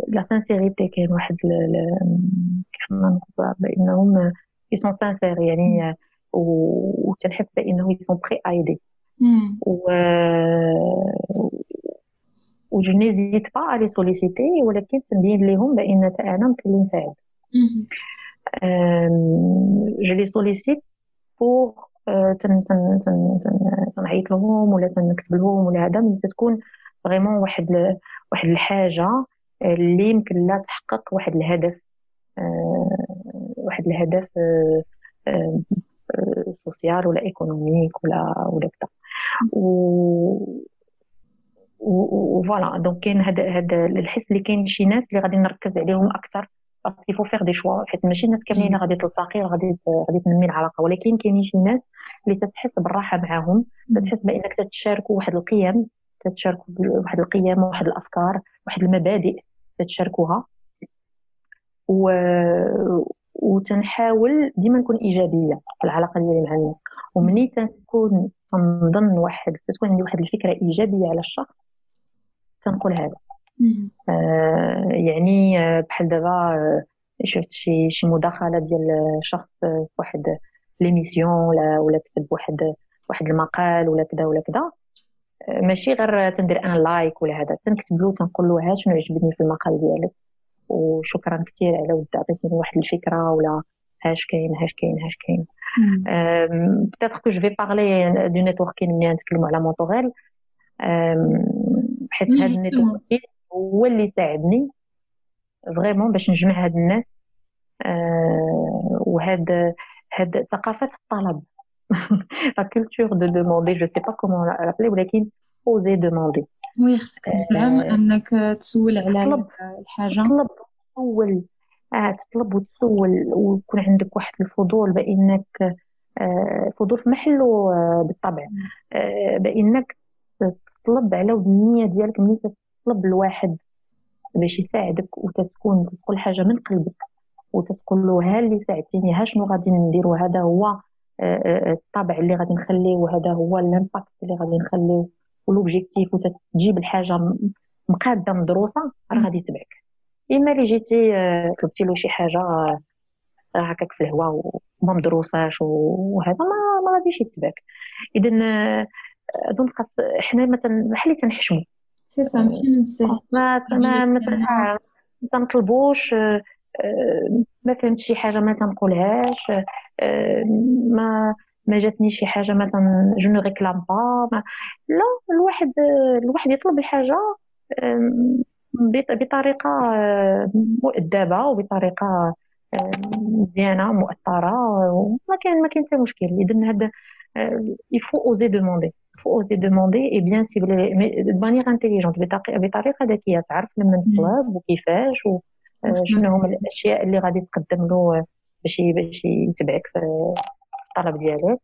la sincérité كاين واحد كيف ما نقول بانهم sont sincères يعني وتنحس بانه prêts à aider. و و je n'hésite pas à les solliciter ولكن تنبين لهم بان أنا ممكن لي نساعد je les sollicite pour تنعيط لهم ولا تنكتب لهم ولا هذا ملي تكون vraiment واحد واحد الحاجة اللي يمكن لها تحقق واحد الهدف واحد الهدف social ولا économique ولا ولا كذا. و و voilà. donc كاين هذا هذا الحس اللي كاين شي ناس اللي غادي نركز عليهم أكثر parce que faut faire des choix حيت ماشي الناس كاملين غادي تلتقي غادي غادي تنمي العلاقة. ولكن كاينين شي ناس اللي تتحس بالراحة معاهم تتحس بأنك تتشاركوا واحد القيم تتشاركوا واحد القيم وواحد الأفكار واحد المبادئ. تتشاركوها. و وتنحاول ديما نكون إيجابية في العلاقة ديالي مع الناس. ومني تنكون تنظن واحد تكون عندي واحد الفكرة إيجابية على الشخص تنقول هذا. آه يعني آه، بحال دابا آه، شفت شي شي مداخلة ديال شخص في واحد l'émission ولا ولا كتب واحد واحد المقال ولا كذا ولا كذا. آه، ماشي غير تندير أنا like ولا هذا. تنكتب له تنقول له ها شنو عجبني في المقال ديالك؟ وشكرا كثير على ود عطيتيني واحد الفكرة ولا هاش كاين هاش كاين هاش كاين. peut-être que je vais parler de networking ملي نتكلموا على مونتوريل حيت هذا ال networking هو اللي ساعدني vraiment باش نجمع هاد الناس. وهاد هاد ثقافة الطلب. la culture de demander je sais pas comment l'appeler ولكن oser demander oui خصك تزعم أنك تسول على الحاجة. تطلب تسول. آه تطلب وتسول. ويكون عندك واحد الفضول بأنك آه فضول في محله آه بالطبع. آه بأنك تطلب على النية ديالك ملي تطلب الواحد باش يساعدك وتتكون تقول حاجة من قلبك وتقول له ها اللي ساعدتيني ها شنو غادي نديرو هذا هو آه، آه، الطبع اللي غادي نخليه وهذا هو ال impact اللي غادي نخليه و l'objectif وتجيب الحاجة مقاده مدروسه راه غادي يتبعك. إما اللي جيتي آه، طلبتي له شي حاجة هكاك في الهواء وما مدروساش وهذا ما ما غاديش يتبعك. اذا اظن خاص حنا مثلا بحال تنحشموا تفهم ما ما ما تنطلبوش ما فهمت شي حاجة ما تنقولهاش ما ما جاتني شي حاجة مثلا je ne réclame pas là الواحد الواحد يطلب الحاجة بطريقة مؤدبة وبطريقة مزيانه مؤثرة وما كاين ما كاين حتى مشكل. اذا هذا il faut oser demander faut oser demander et bien cibler mais de manière intelligente بطريقة ذكية تعرف لما تطلب وكيفاش وشنو هما الأشياء اللي غادي تقدم له باش باش يتبعك في الطلب ديالك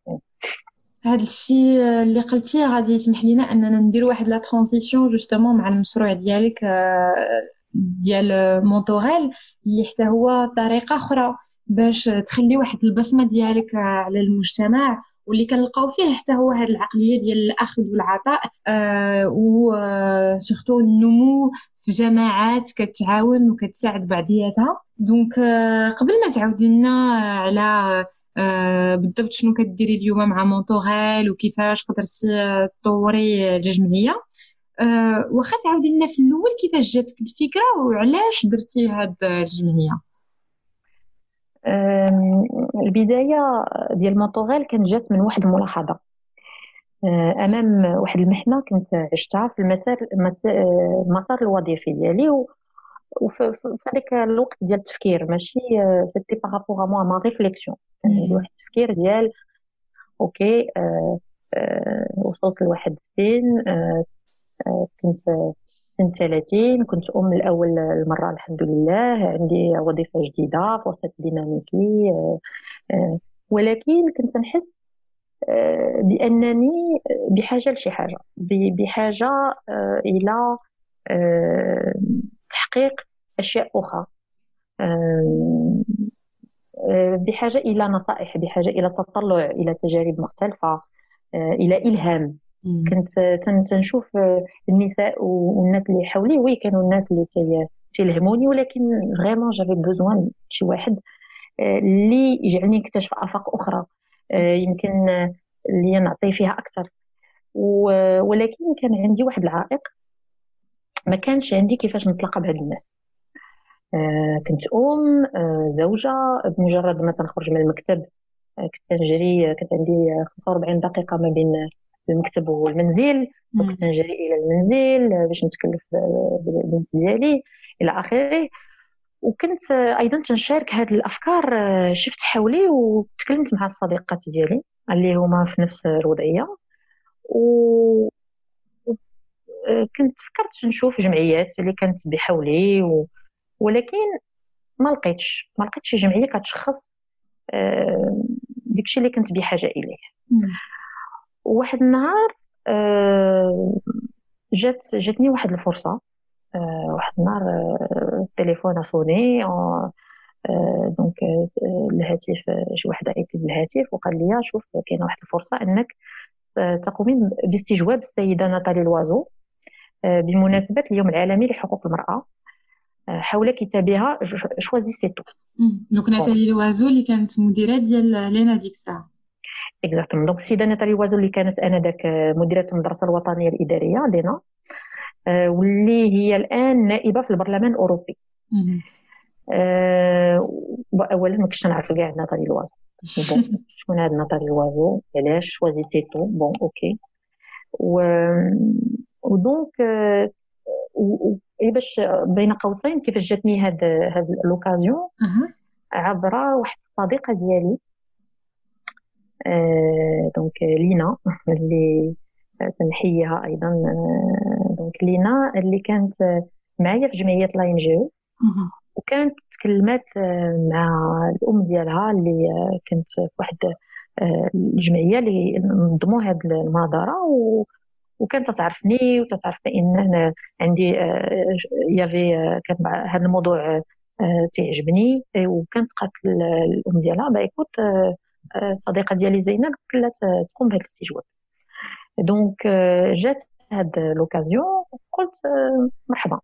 هذا الشيء اللي قلتيه غادي يسمح لنا أننا ندير واحد la transition justement مع المشروع ديالك ديال مونتوريل اللي حتى هو طريقة أخرى باش تخلي واحد البصمة ديالك على المجتمع واللي كنلقاو فيه حتى هو هذه العقلية ديال الأخذ والعطاء آه و surtout النمو في جماعات كتعاون وكتساعد بعضياتها. donc آه قبل ما تعاودي لنا على آه بالضبط شنو كديري اليوم مع مونتوريل وكيفاش قدرتي تطوري الجمعية. آه واخا تعاودي لنا في الأول كيفاش جاتك الفكرة وعلاش درتي هاد الجمعية؟ البداية ديال مونتوريل كانت جات من واحد الملاحظة. آه، أمام واحد المحنة كنت عشتها في المسار المسار الوظيفي ديالي وفي هذاك الوقت ديال التفكير ماشي c'était par rapport à moi ma réflexion واحد التفكير ديال OK آه، آه، وصلت لواحد السن كنت سنة 30 كنت أم لأول المرة الحمد لله. عندي وظيفة جديدة فرصة ديناميكي آه، آه، ولكن كنت نحس آه، بأنني بحاجة لشي حاجة. بحاجة إلى تحقيق أشياء أخرى. بحاجة إلى نصائح بحاجة إلى تطلع إلى تجارب مختلفة إلى إلهام. كنت تنشوف النساء والناس اللي حولي وي كانوا الناس اللي تيلهموني ولكن vraiment j'avais besoin شي واحد آه، اللي يجعلني نكتشف آفاق أخرى. آه، يمكن اللي نعطي فيها أكثر. ولكن كان عندي واحد العائق ما كانش عندي كيفاش نتلاقى بهاد الناس. آه، كنت أم زوجة بمجرد ما تنخرج من المكتب كنت نجري كانت عندي 45 دقيقة ما بين المكتب والمنزل وكنت نجري إلى المنزل باش نتكلف بالبنت ديالي إلى آخره. وكنت أيضا تنشارك هذه الأفكار شفت حولي وتكلمت مع الصديقات ديالي اللي هما في نفس الوضعية. و كنت فكرت نشوف جمعيات اللي كانت بحولي و... ولكن ما لقيتش ما لقيتش جمعية كتشخص آه، داكشي اللي كنت بحاجة إليه. واحد النهار آه، جات جاتني واحد الفرصة آه، واحد النهار آه، التليفون صوني دونك الهاتف شي واحد عيط بالهاتف وقال لي شوف كاينة واحد الفرصة إنك تقومين باستجواب السيدة ناتالي لوازو بمناسبة اليوم العالمي لحقوق المرأة حول كتابها Choisissez tout donc ناتالي لوازو اللي كانت مديرة ديال l'ENA ديك الساعة. exactement donc السيده ناتالي لوازو اللي كانت أنذاك مديرة المدرسة الوطنية الإدارية l'ENA آه، واللي هي الآن نائبة في البرلمان الأوروبي. أه اولا ما كنتش نعرف كاع ناتالي لوازو. شكون هاد ناتالي لوازو؟ علاش؟ Choisissez tout bon OK. و و donc أه باش بين قوسين كيفاش جاتني هاد هاد l'occasion عبر واحد الصديقة ديالي. donc لينا اللي تنحييها أيضا donc لينا اللي كانت معايا في جمعية لاين جيو وكانت تكلمات مع الأم ديالها اللي كنت في واحد الجمعية اللي نظموا هذه المناظره و وكانت تعرفني وتعرف بأن أنا عندي يافي كان هذا الموضوع تعجبني. وكانت قالت الام ديالها bah écoute صديقة ديالي زينب كلات تقوم بهذا الاستجواب. donc جات هاد l'occasion قلت مرحبا.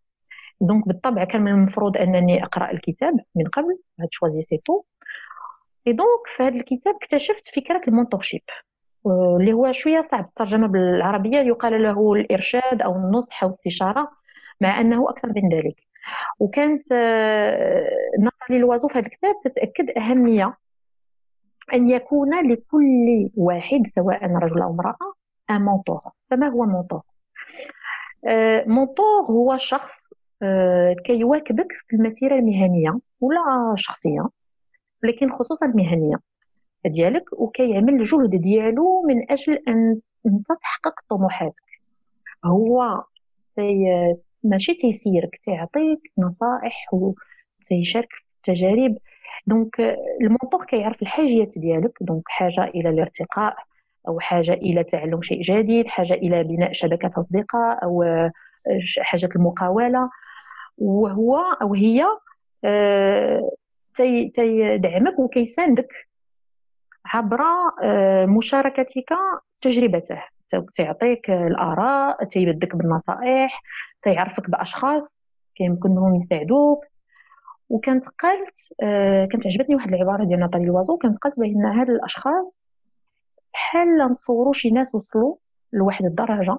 donc بالطبع كان من المفروض أنني أقرأ الكتاب من قبل هاد Choisissez tout et donc في هذا الكتاب اكتشفت فكرة ال mentorship اللي هو شوية صعب. الترجمة بالعربية يقال له الإرشاد أو النصح أو الاستشارة مع أنه أكثر من ذلك. وكانت ناتالي لوازو في هذا الكتاب تتأكد أهمية أن يكون لكل واحد سواء رجل أو امرأة un mentor فما هو mentor mentor هو شخص آه، كيواكبك في المسيرة المهنية ولا الشخصية لكن خصوصا المهنية ديالك وكيعمل الجهد ديالو من أجل أن أنت تحقق طموحاتك. هو تي ماشي تيسيرك تيعطيك نصائح وتيشارك في التجارب. donc ال mentor كيعرف الحاجيات ديالك donc حاجة إلى الارتقاء أو حاجة إلى تعلم شيء جديد حاجة إلى بناء شبكة أصدقاء أو حاجة المقاولة. وهو أو هي تيدعمك وكيساندك عبر مشاركتك تجربته. تعطيك الآراء تيبدك بالنصائح تيعرفك بأشخاص كيمكن أنهم يساعدوك. وكانت قالت آه كانت عجبتني واحد العبارة ديال ناتالي لوازو كانت قالت بأن هاد الأشخاص بحال نتصوروا شي ناس وصلوا لواحد الدرجة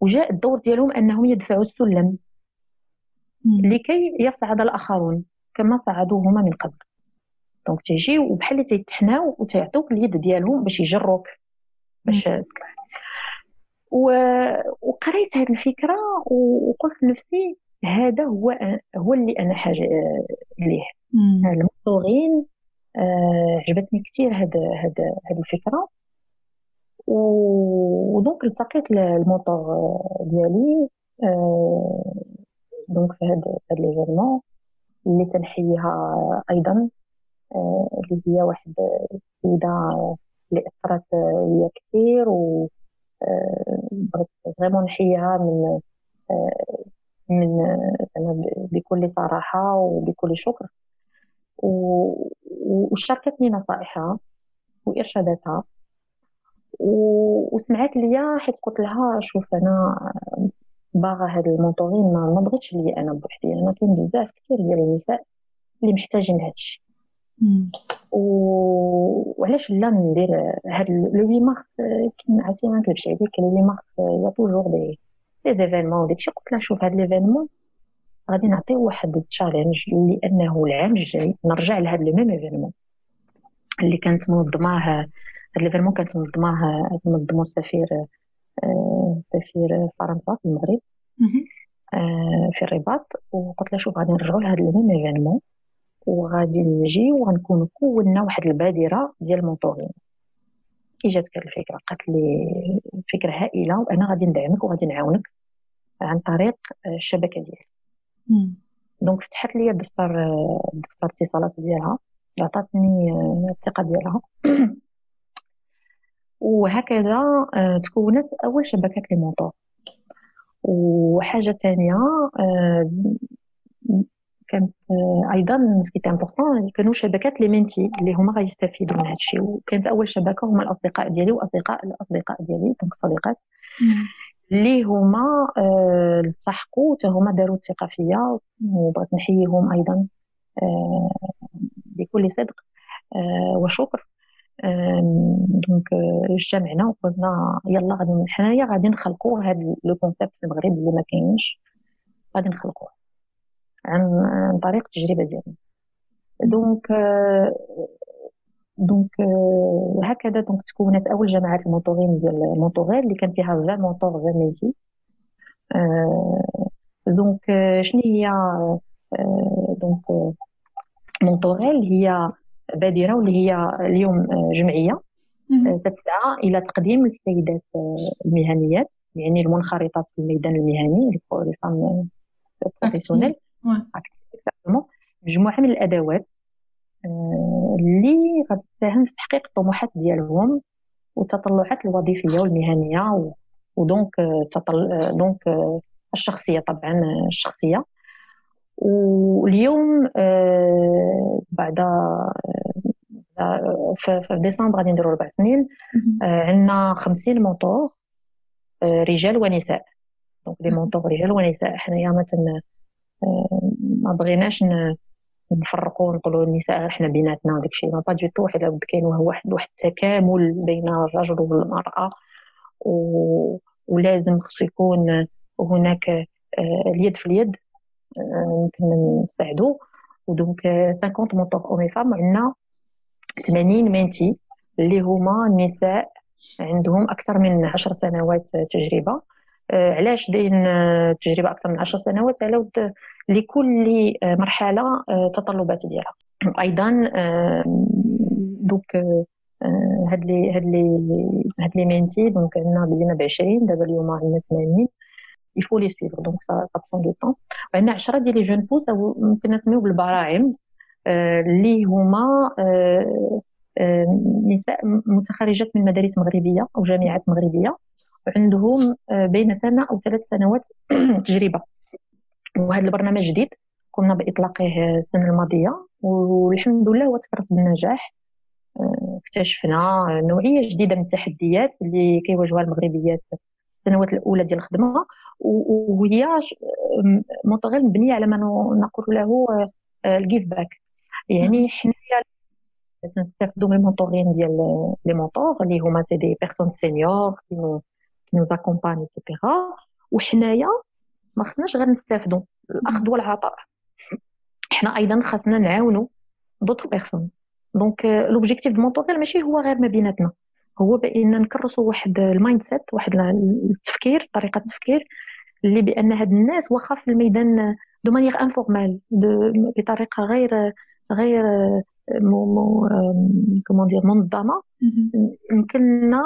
وجاء الدور ديالهم أنهم يدفعوا السلم لكي يصعد الآخرون كما صعدوا هما من قبل. دونك تيجي وبحال اللي تيتحناو وتيعطوك اليد ديالهم باش يجروك باش تطلع و... وقريت هذه الفكرة وقلت لنفسي هذا هو هو اللي أنا حاجة ليه. المصوغين آه عجبتني كثير هذا هذا هذه الفكرة. و donc التقيت ال mentor ديالي آه donc في هذا هذا l'événement اللي تنحيها أيضا آه اللي هي واحد السيدة اللي أثرت ليا كثير و آه، بغيت vraiment نحيها من آه، من بكل صراحة وبكل شكر. وشاركتني نصائحها وإرشاداتها. وسمعت ليا حيت قلت لها شوف أنا باغا هاد ال mentoring ما بغيتش ليا أنا بوحدي أنا كاين بزاف كثير ديال النساء اللي محتاجين هادشي. وعلاش لا ندير هاد le 8 مارس عرفتي ما نكذبش عليك le 8 mars y a toujours des des événements داكشي قلت لها شوف هاد l'événement غادي نعطيو واحد ال challenge لأنه العام الجاي نرجع لهاد le même événement اللي كانت منظماه هاد l'événement كانت منظماه منظمو السفير سفير فرنسا في المغرب. في الرباط. وقلت لها شوف غادي نرجعو لهاد le même événement. وغادي نجي وغنكون كونا واحد البادرة ديال ال mentoring كي جاتك الفكرة قالت لي فكرة هائلة وأنا غادي ندعمك وغادي نعاونك عن طريق الشبكة ديالي. donc فتحت لي دفتر دفتر الاتصالات ديالها عطاتني الثقة ديالها. وهكذا آه، تكونت أول شبكة لي وحاجة ثانية آه، كانت آه، أيضا ce qui est important كانوا شبكات les mentees اللي هما غيستافدوا من هذا الشيء وكانت أول شبكة هما الأصدقاء ديالي وأصدقاء الأصدقاء ديالي donc صديقات. اللي هما آه، التحقوا حتى هما داروا الثقه فيا وبغيت نحييهم أيضا آه، بكل صدق وشكر. donc اجتمعنا وقلنا يلا غادي حنايا غادي نخلقوا هذا le concept في المغرب اللي ما كاينش. غادي نخلقوه عن عن طريق التجربة ديالنا. donc donc هكذا donc تكونت أول جماعات ال mentoring ديال Mentor'elles اللي كان فيها 20 mentors 20 mentees donc شنو هي donc Mentor'elles هي بادرة واللي هي اليوم جمعية. تسعى إلى تقديم السيدات المهنيات يعني المنخرطات في الميدان المهني professionnel مجموعة من الأدوات. آه، اللي غادي تساهم في تحقيق الطموحات ديالهم والتطلعات الوظيفية والمهنية و donc آه، تطل... آه، donc الشخصية طبعا الشخصية. واليوم بعد في ديسمبر غادي نديرو ربع سنين عندنا 50 mentors رجال ونساء. donc les mentors رجال ونساء. حنايا مثلا ما بغيناش نفرقوا ونقولوا النساء غير حنا بيناتنا وداك الشيء. pas du tout حيت لابد كاين واحد واحد التكامل بين الرجل والمرأة. و... ولازم خصو يكون هناك آه، اليد في اليد يمكن آه، نساعدوا و donc 50 mentors hommes et femmes عندنا 80 mentees اللي هما النساء عندهم أكثر من 10 سنوات تجربة. آه، علاش داين آه، تجربة أكثر من 10 سنوات على لكل آه، مرحله التطلبات ديالها. أيضا donc هاد les هاد les هاد les mentees donc عندنا بدينا ب 20 دابا اليوم عندنا 80 il faut les suivre donc ça prend du temps وعندنا 10 ديال les jeunes أو ممكن نسميو بالبراعم. اللي هما نساء متخرجات من مدارس مغربية أو جامعات مغربية. عندهم آه، بين سنة أو ثلاث سنوات تجربة. وهذا البرنامج جديد قمنا بإطلاقه السنة الماضية والحمد لله هو تفرس بالنجاح. آه، اكتشفنا نوعية جديدة من التحديات اللي كيواجهوها المغربيات السنوات الأولى ديال الخدمة. وهي مونطوغيل مبنيه على ما نقول له ال give back يعني حنايا تنستافدوا من ال mentoring ديال les mentors اللي هما c'est des personnes seniors qui nous accompagnent et cetera وحنايا ما خصناش غير نستافدوا. الأخذ والعطاء. حنا أيضا خاصنا نعاونوا d'autres personnes donc l'objectif de Mentor'elles ماشي هو غير ما بيناتنا. هو بأن نكرسوا واحد ال mindset واحد التفكير طريقة التفكير اللي بأن هاد الناس واخا في الميدان de manière informelle بطريقة غير غير comment dire منظمة. يمكننا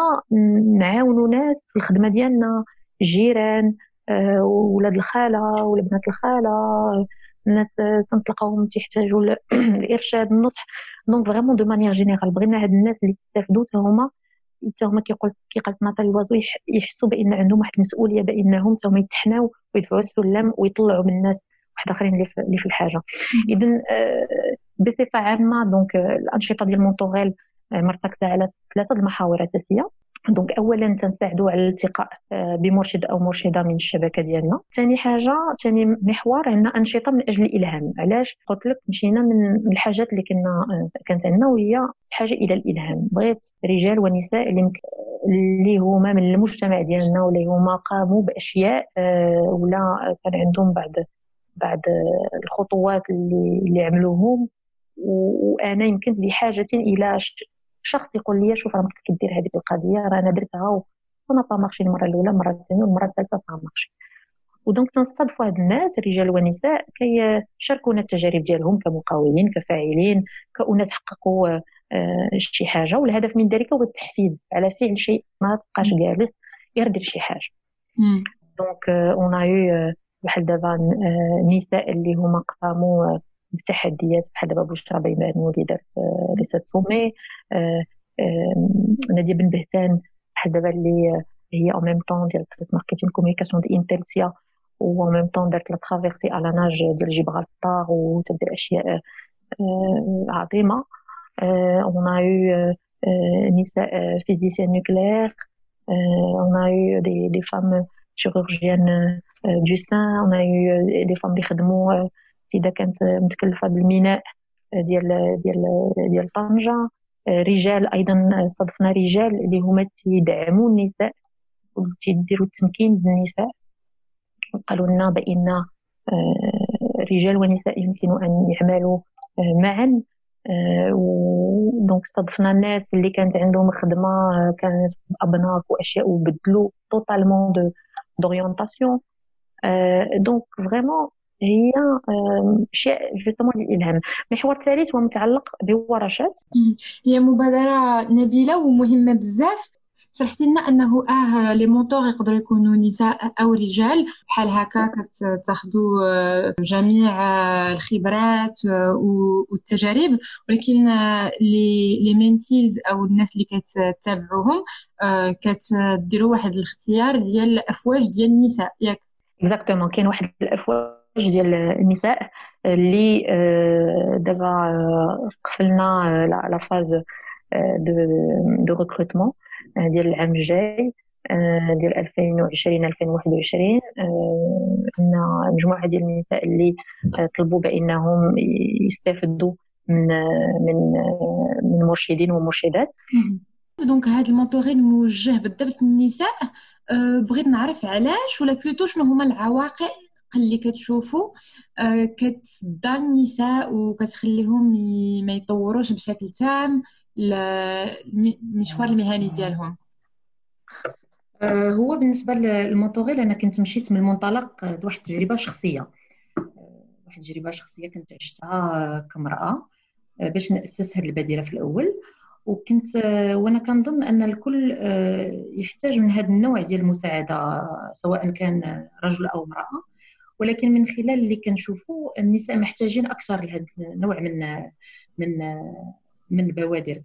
نعاونوا ناس في الخدمة ديالنا الجيران آه، ولاد الخالة ولا بنات الخاله الناس تنطلقوهم تيحتاجوا الإرشاد النصح. donc vraiment de manière générale بغينا هاد الناس اللي تستافدوا هما حتى هما كيقول كي قالت ناتالي وازو يحسوا بأن عندهم واحد المسؤولية بأنهم حتى هما يتحناو ويدفعوا السلم ويطلعوا من الناس واحد آخرين اللي في الحاجة. اذا آه، بصفة عامة donc الأنشطة ديال مونطوغيل آه، مرتكزة على ثلاثة المحاور اساسيه donc اولا تنساعدوا على الالتقاء آه، بمرشد أو مرشدة من الشبكة ديالنا. ثاني حاجة ثاني محور عندنا أنشطة من أجل الإلهام. علاش؟ قلت لك مشينا من الحاجات اللي كنا كانت عندنا وهي الحاجة إلى الإلهام. بغيت رجال ونساء اللي اللي هما من المجتمع ديالنا ولا هما قاموا بأشياء ولا كان عندهم بعض بعد الخطوات اللي, اللي عملوهم. وأنا يمكن بحاجه إلى شخص يقول لي شوف راه كدير هذه القضية راه أنا درتها ونا pas marché المرة الأولى المره الثانية والمرة الثالثة pas marché و donc تنستضفوا هاد الناس رجال ونساء كيشاركونا التجارب ديالهم كمقاولين كفاعلين كأناس حققوا آه، شي حاجة. والهدف من ذلك هو التحفيز على فعل شيء ما تبقاش جالس يردر شي حاجة. دونك اون يو بحال دابا آه، اللي هما قاموا آه، بتحديات بحال دابا بشرى بيبان اللي دارت ليسات سومي نادية بن بهتان بحال دابا اللي هي اون ميم طون ديال تريس ماركتينغ كومونيكاسيون دي انتلسيا و اون ميم طون دارت لا ترافيرسي على ناج ديال جبرالتار وتدير أشياء عظيمة. on a eu نساء physiciennes nucléaires on a eu des des femmes chirurgiennes de sein on a eu des femmes اللي خدموا سيده كانت متكلفة بالميناء ديال ديال ديال طنجة رجال أيضا استضفنا رجال اللي هما تيدعموا النساء وتيديروا التمكين للنساء قالوا لنا بأن رجال ونساء يمكن أن يعملوا معا. donc استضفنا الناس اللي كانت عندهم خدمة كانت ابناك وأشياء وبدلوا totalement de d'orientation donc vraiment هي اشياء justement للالهام المحور الثالث هو متعلق بورشات. هي مبادرة نبيلة ومهمة بزاف. شرحتي لنا أنه آه les mentors يقدروا يكونوا نساء أو رجال. بحال هكا كتاخذوا آه، جميع آه، الخبرات آه، والتجارب. ولكن les les mentees أو الناس اللي كتتابعوهم كتديروا واحد الاختيار ديال الأفواج ديال النساء. ياك. exactement كاين واحد الأفواج ديال النساء اللي دابا قفلنا la phase de de recrutement ديال العام الجاي آه، ديال 2020 2021 عندنا مجموعة ديال النساء اللي آه، طلبوا بأنهم يستافدوا من من من مرشدين ومرشدات. donc هذا ال mentoring موجه بالضبط للنساء آه، بغيت نعرف علاش ولا plutôt شنو هما العواقب اللي كتشوفوا كتصدى النساء وكتخليهم ما يطوروش بشكل تام المشوار المهني ديالهم. آه، هو بالنسبة للموتوغيل أنا كنت مشيت من المنطلق واحد التجربة شخصية. آه، واحد التجربة شخصية كنت عشتها كامرأة آه، باش نأسس هذه البادرة في الأول. وكنت وأنا كنظن أن الكل يحتاج من هذا النوع ديال المساعدة سواء كان رجل أو امرأة. ولكن من خلال اللي كنشوفوا النساء محتاجين أكثر لهذا النوع من من من البوادر.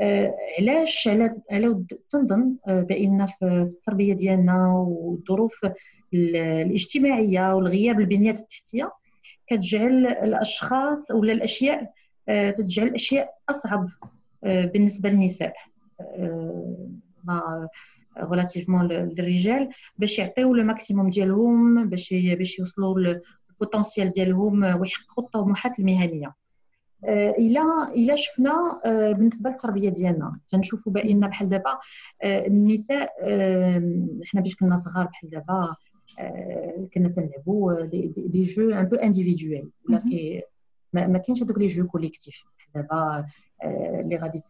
آه علاش؟ على على تنظن آه، بأن في التربية ديالنا والظروف الاجتماعية والغياب البنيات التحتية كتجعل الأشخاص ولا الأشياء آه، تجعل الاشياء أصعب آه، بالنسبة للنساء. relativement للرجال باش يعطيو le maximum ديالهم باش باش يوصلوا ال potentiel ديالهم ويحققوا الطموحات المهنية. إلا إلا شفنا بالنسبة للتربية ديالنا تنشوفوا بأن بحال دابا النساء حنا باش كنا صغار بحال دابا كنا تنلعبوا des jeux un peu individuels ولا ما كاينش هذوك les jeux collectifs دابا اللي غادي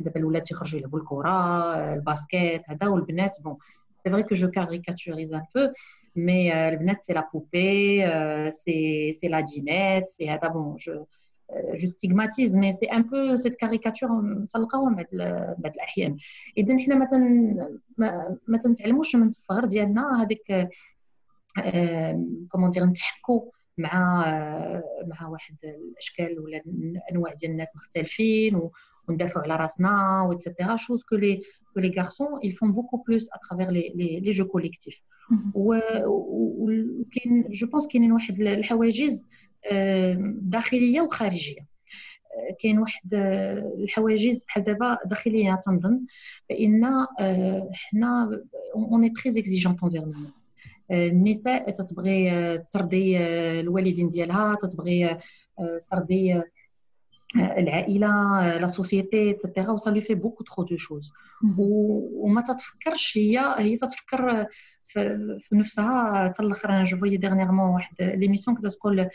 دابا الولاد تيخرجوا يلعبوا الكرة ال basket هذا والبنات bon سي فري كو جو كاريكاتوريز ان بو مي البنات سي لا بوبي سي سي لا دينيت سي هذا بون جو جو ستيغماتيز مي سي ان بو سيت كاريكاتور تلقاوها بعض بعض الاحيان اذا حنا ما ما تنتعلموش من الصغر ديالنا هذيك كومون دير نتحكوا مع مع واحد الأشكال ولا انواع ديال الناس مختلفين وندافعوا على راسنا و et cetera chose que les que les garçons ils font beaucoup plus à travers les les les jeux collectifs. وكاين je pense كاينين واحد الحواجز داخليه وخارجيه كاين واحد الحواجز بحال دابا داخليه تنظن بان حنا on est très exigeantes envers النساء تتبغي ترضي الوالدين ديالها تتبغي ترضي العائله لا سوسيتي اتسيتيرا وصا لي في بوكو ترو دو شوز وما تتفكرش هي هي تتفكر في, نفسها حتى الآخر أنا جو فوي ديرنييرمون واحد ليميسيون كنت تقول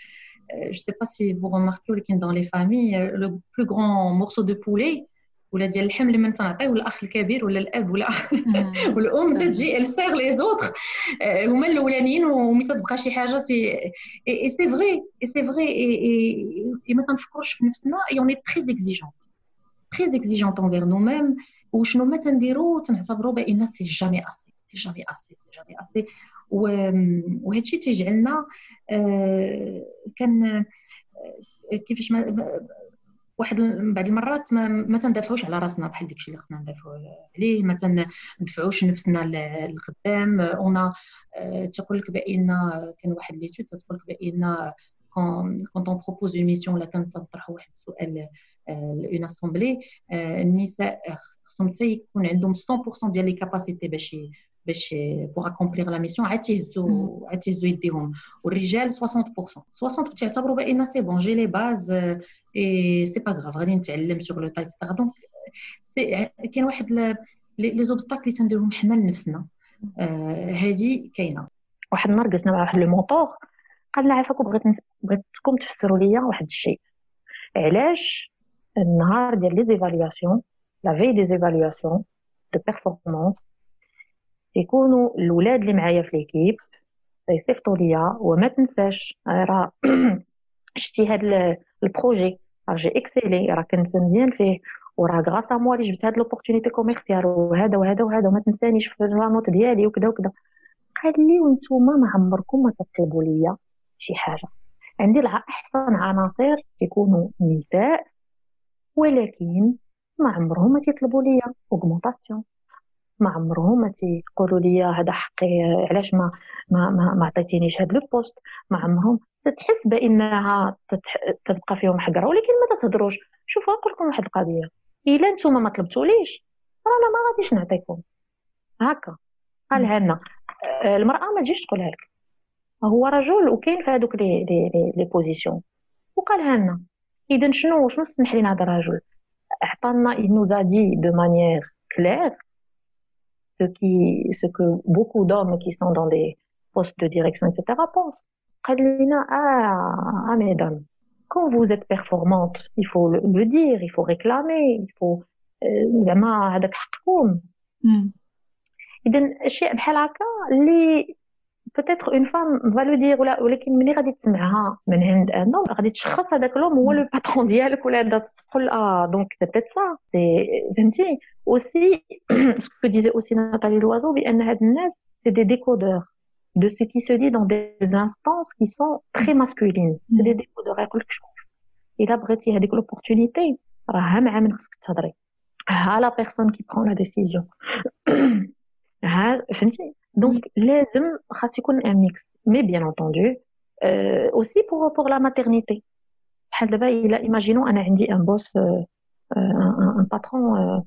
جو سي با سي فو روماركيو ولكن دون لي فامي لو بلو غران مورسو دو بولي ولا ديال اللحم اللي من تنعطيه ولا الأخ الكبير ولا الأب ولا والأم تجي السير لي زوتر هما الأولانيين ومي تبقى شي حاجة تي et c'est vrai et c'est vrai et ما تنفكروش في نفسنا et on est très exigeantes très exigeantes envers nous-mêmes وشنو ما تنديرو تنعتبروا بان c'est jamais assez c'est jamais assez c'est jamais assez وهذا الشيء تيجعلنا كان كيفاش ما واحد بعض المرات ما, ما تندافعوش على راسنا بحال داكشي اللي خصنا ندافعوا عليه ما تندفعوش نفسنا للقدام on a تقول لك بأن كان واحد l'étude تقول لك بأن quand on propose une mission ولا كانت تطرح واحد السؤال en assemblée النساء خصهم حتى يكون عندهم 100% ديال les capacités باش باش pour accomplir la mission عاد تيهزو عاد تيهزو يديهم. والرجال 60% 60 تعتبروا بأن c'est bon j'ai les bases et c'est pas grave غادي نتعلم sur le tas donc كاين واحد les obstacles اللي تنديرهم حنا لنفسنا. هادي كاينة. واحد النهار جلسنا مع واحد le mentor قال لنا عافاكم بغيت بغيتكم تفسروا ليا واحد الشيء. علاش النهار ديال les évaluations la fin des évaluations de performance يكونوا الاولاد اللي معايا في l'équipe. يصيفطوا ليا وما تنساش. راه شتي هاد ال projet. راه j'ai excellé. راه كنت مزيان فيه. وراه grâce à moi اللي جبت هاد l'opportunité commerciale وهذا وهذا وهذا وما تنسانيش في la note ديالي وكذا وكذا قال لي وانتوما ما عمركم ما تطلبوا ليا شي حاجة. عندي أحسن عناصر يكونوا نساء. ولكن ما عمرهم ما تيطلبوا ليا. augmentation ما عمرهم ما تيقولوا لي هذا حقي علاش ما ما ما, ما عطيتينيش هذا le poste؟ ما عمرهم. تتحس بإنها تتبقى فيهم حقرة ولكن ما تتهضروش. شوفوا نقول لكم واحد القضية. إلا نتوما ما طلبتوليش أنا ما غاديش نعطيكم. هكا. قالها لنا آه، المرأة ما تجيش تقولها لك هو رجل وكاين في هذوك لي لي لي بوزيسيون وقالها لنا اذا شنو شنو سمح لنا هذا الرجل؟ عطانا nous a dit de manière claire ce, qui, ce que beaucoup d'hommes qui sont dans des postes de direction, etc., pensent. Ah, ah, mesdames, quand vous êtes performante, il faut le, le dire, il faut réclamer, il faut زعما هذاك حقكم اذا الشيء بحال هكا اللي peut-être une femme va le dire ولا ولكن ملي غادي تسمعها من عند un homme غادي تشخص هذاك l'homme هو le patron ديالك ولا تقول آه donc c'est peut-être ça c'est فهمتي aussi ce que disait aussi Nathalie Loiseau بان هاد الناس c'est des décodeurs de ce qui se dit dans des instances qui sont très masculines. C'est des décodeurs يقول لك شوف الا بغيتي هذيك l'opportunité راه مع من خصك تهضري ها la personne qui prend la décision ها فهمتي donc لازم خاص يكون un mix mais bien entendu aussi pour pour la maternité بحال دابا الا imaginons أنا عندي un boss un patron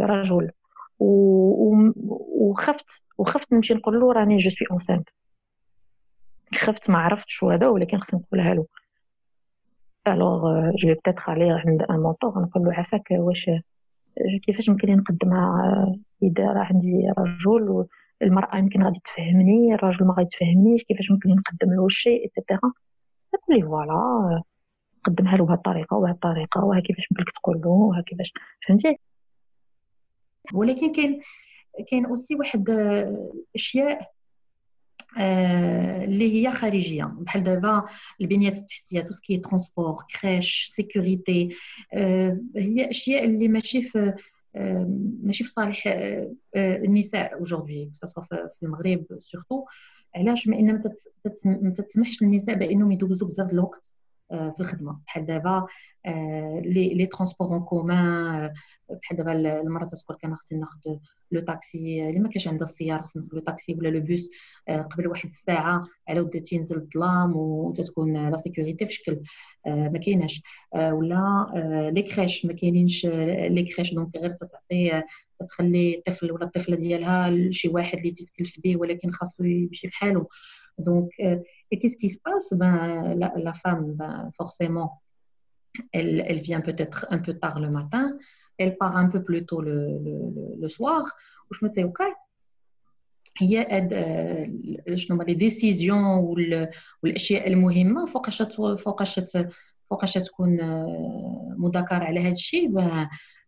رجل وخفت وخفت نمشي نقول له راني je suis enceinte خفت ما عرفتش هذا ولكن خصني نقولها له alors je peux peut-être aller عند un mentor نقول له عافاك واش كيفاش يمكن لي نقدمها اذا راه عندي رجل والمراه يمكن غادي تفهمني الراجل ما غادي تفهمنيش كيفاش ممكن نقدم له الشيء etcetera نقول لي voilà قدمها له بهذه الطريقة وبهذه الطريقة وها كيفاش ممكن تقول له وها كيفاش فهمتي؟ ولكن كاين كاين aussi واحد أشياء آه، اللي هي خارجية. بحال دابا البنيات التحتية tout ce qui transport crèche sécurité هي أشياء اللي ماشي في ماشي في صالح النساء aujourd'hui سواء في المغرب surtout علاش ما ان ما تسمحش للنساء بأنهم يدوزوا بزاف الوقت. في الخدمة. بحال دابا les les transports en commun بحال دابا المرة تقول كان خصني ناخذ le taxi اللي ما كانش عندها السيارة خصني ناخذ le taxi ولا le bus قبل واحد الساعة على ود تينزل الظلام وتتكون la sécurité في شكل ما كايناش. ولا les crèches ما كاينينش les crèches donc غير تعطي تخلي الطفل ولا الطفلة ديالها لشي واحد اللي تتكلف به ولكن خاصو يمشي بحالو. دونك et qu'est-ce qui se passe ben, la, la femme ben, forcément elle, elle vient peut-être un peu tard le matin, elle part un peu plus tôt le, le, le soir. Je me dis, OK, هي شنو هما لي ديسيزيون والاشياء المهمه فوقاش فوقاش فوقاش تكون مذكر على هذا الشيء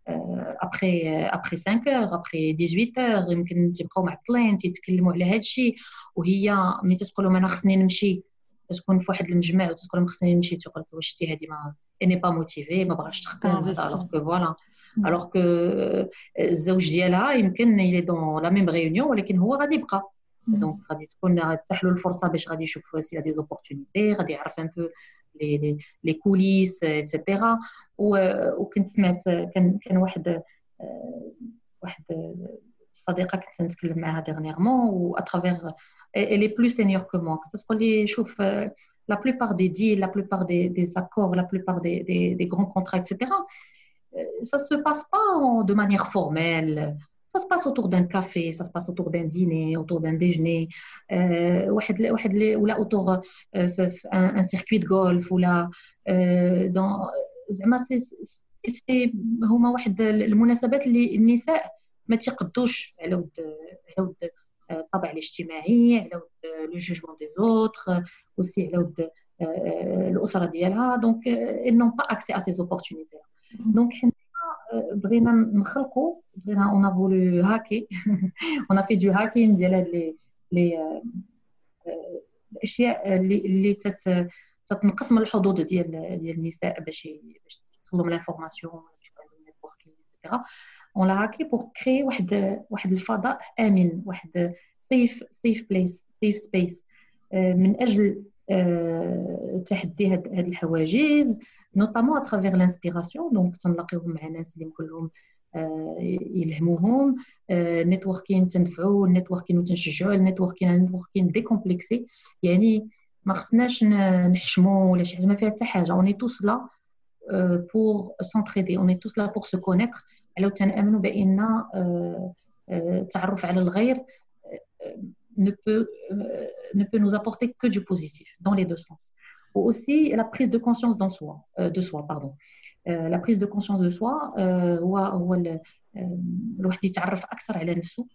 ابخي ابخي 5 heures après 18 heures يمكن تبقاو معطلين تيتكلموا على هذا الشيء وهي ملي تقول أنا خصني نمشي تكون في واحد المجمع وتقول لهم خصني نمشي تقول لك واش شتي هذه elle n'est pas motivée ما بغاش تخدم alors que voilà alors que الزوج ديالها يمكن il est dans la même réunion ولكن هو غادي يبقى. donc غادي تكون تفتح له الفرصة باش غادي يشوف c'est des opportunités غادي يعرف un peu لي لي لي كوليس ايتترا وكنت سمعت كان كان واحد واحد صديقه كنت نتكلم معاها ديرنييرمون و اترافيغ elle est plus senior que moi كتقول لي شوف la plupart des deals, la plupart des, des accords, la plupart des, des, des, grands contrats, etc., ça ne se passe pas de manière formelle. Ça se passe autour d'un café, ça se passe autour d'un dîner, autour d'un déjeuner, euh, ou là autour euh, un, un circuit de golf, ou là dans زعما سي هما واحد المناسبات اللي النساء ما تيقدوش على ود على ود الطابع الاجتماعي على ود لو جوجمون دي زوتر اوسي على ود الاسره ديالها دونك ils n'ont pas accès à ces opportunités دونك حنا بغينا نخلقوا بغينا اون فولو هاكي on fait du hacking ديال هاد لي لي الأشياء اللي اللي تت تتنقص من الحظوظ ديال ديال النساء باش باش توصلهم et cetera, on l'a hacké pour créer واحد واحد الفضاء آمن واحد safe safe place safe space من أجل تحدي هاد الحواجز. notamment à travers l'inspiration donc تنلاقيوهم مع ناس اللي كلهم يلهموهم networking تندفعوا ال networking وتنشجعوا ال networking ال networking décomplexé يعني ما خصناش نحشموا ولا شي حاجة ما فيها حتى حاجة on est tous là pour s'entraider on est tous là pour se connaître على تنآمنوا بان التعرف على الغير ne peut, ne peut nous apporter que du positif dans les deux sens. Ou aussi la prise de conscience dans soi, euh, de soi. Pardon. Euh, la prise de conscience de soi هو هو الواحد يتعرف أكثر على نفسه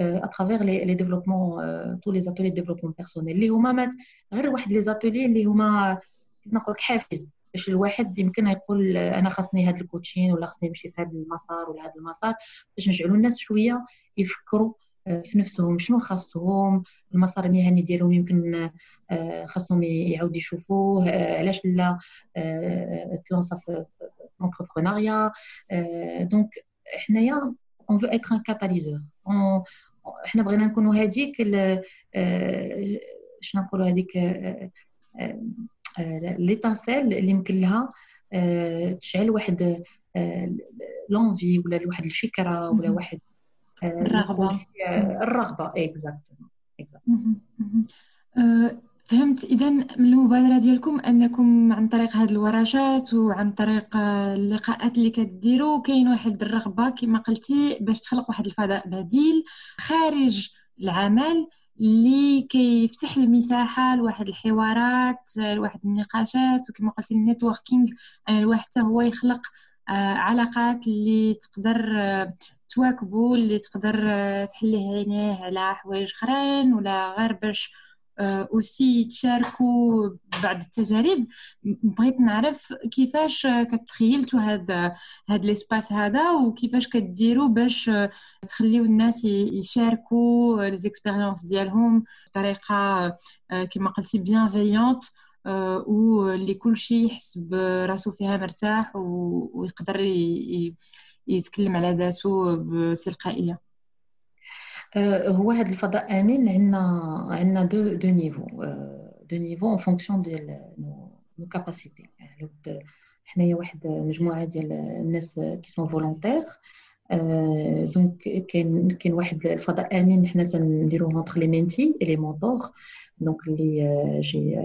à travers les, les développements euh, tous les ateliers de développement personnel اللي هما مات غير واحد لي زاتولي اللي هما نقول حافز باش الواحد يمكن يقول أنا خاصني هذا الكوتشين ولا خاصني نمشي في هذا المسار ولا هذا المسار باش نجعلوا الناس شوية يفكروا في نفسهم شنو خاصهم؟ المسار المهني ديالهم يمكن خاصهم يعاودوا يشوفوه علاش لا؟ تلونسا ف l'entrepreneuriat donc حنايا on veut être un catalyseur. إحنا بغينا نكونوا هذيك شنو نقولوا هذيك l'étincelle اللي يمكن لها تشعل واحد l'envie ولا واحد الفكرة ولا واحد الرغبة. الرغبة. Exactement فهمت. إذا من المبادرة ديالكم أنكم عن طريق هذه الورشات وعن طريق اللقاءات اللي كديروا كاين واحد الرغبة كما قلتي باش تخلق واحد الفضاء بديل خارج العمل اللي كيفتح المساحة لواحد الحوارات لواحد النقاشات وكما قلتي ال networking الواحد حتى هو يخلق آه، علاقات اللي تقدر آه، تواكبوا اللي تقدر آه، تحليه عينيه على حوايج اخرين ولا غير باش aussi تشاركوا بعض التجارب. بغيت نعرف كيفاش كتخيلتوا هذا هاد l'espace هذا وكيفاش كديروا باش تخليو الناس يشاركوا les expériences ديالهم بطريقة كما قلتي bienveillante واللي كل شيء يحس براسو فيها مرتاح ويقدر يتكلم على ذاته بتلقائية. هو هذا الفضاء آمن عندنا عندنا deux deux niveaux. deux niveaux en fonction ديال nos capacités حنايا واحد مجموعة ديال الناس qui sont volontaires donc كاين كاين واحد الفضاء آمن حنا تنديروه entre les mentees les mentors donc اللي j'ai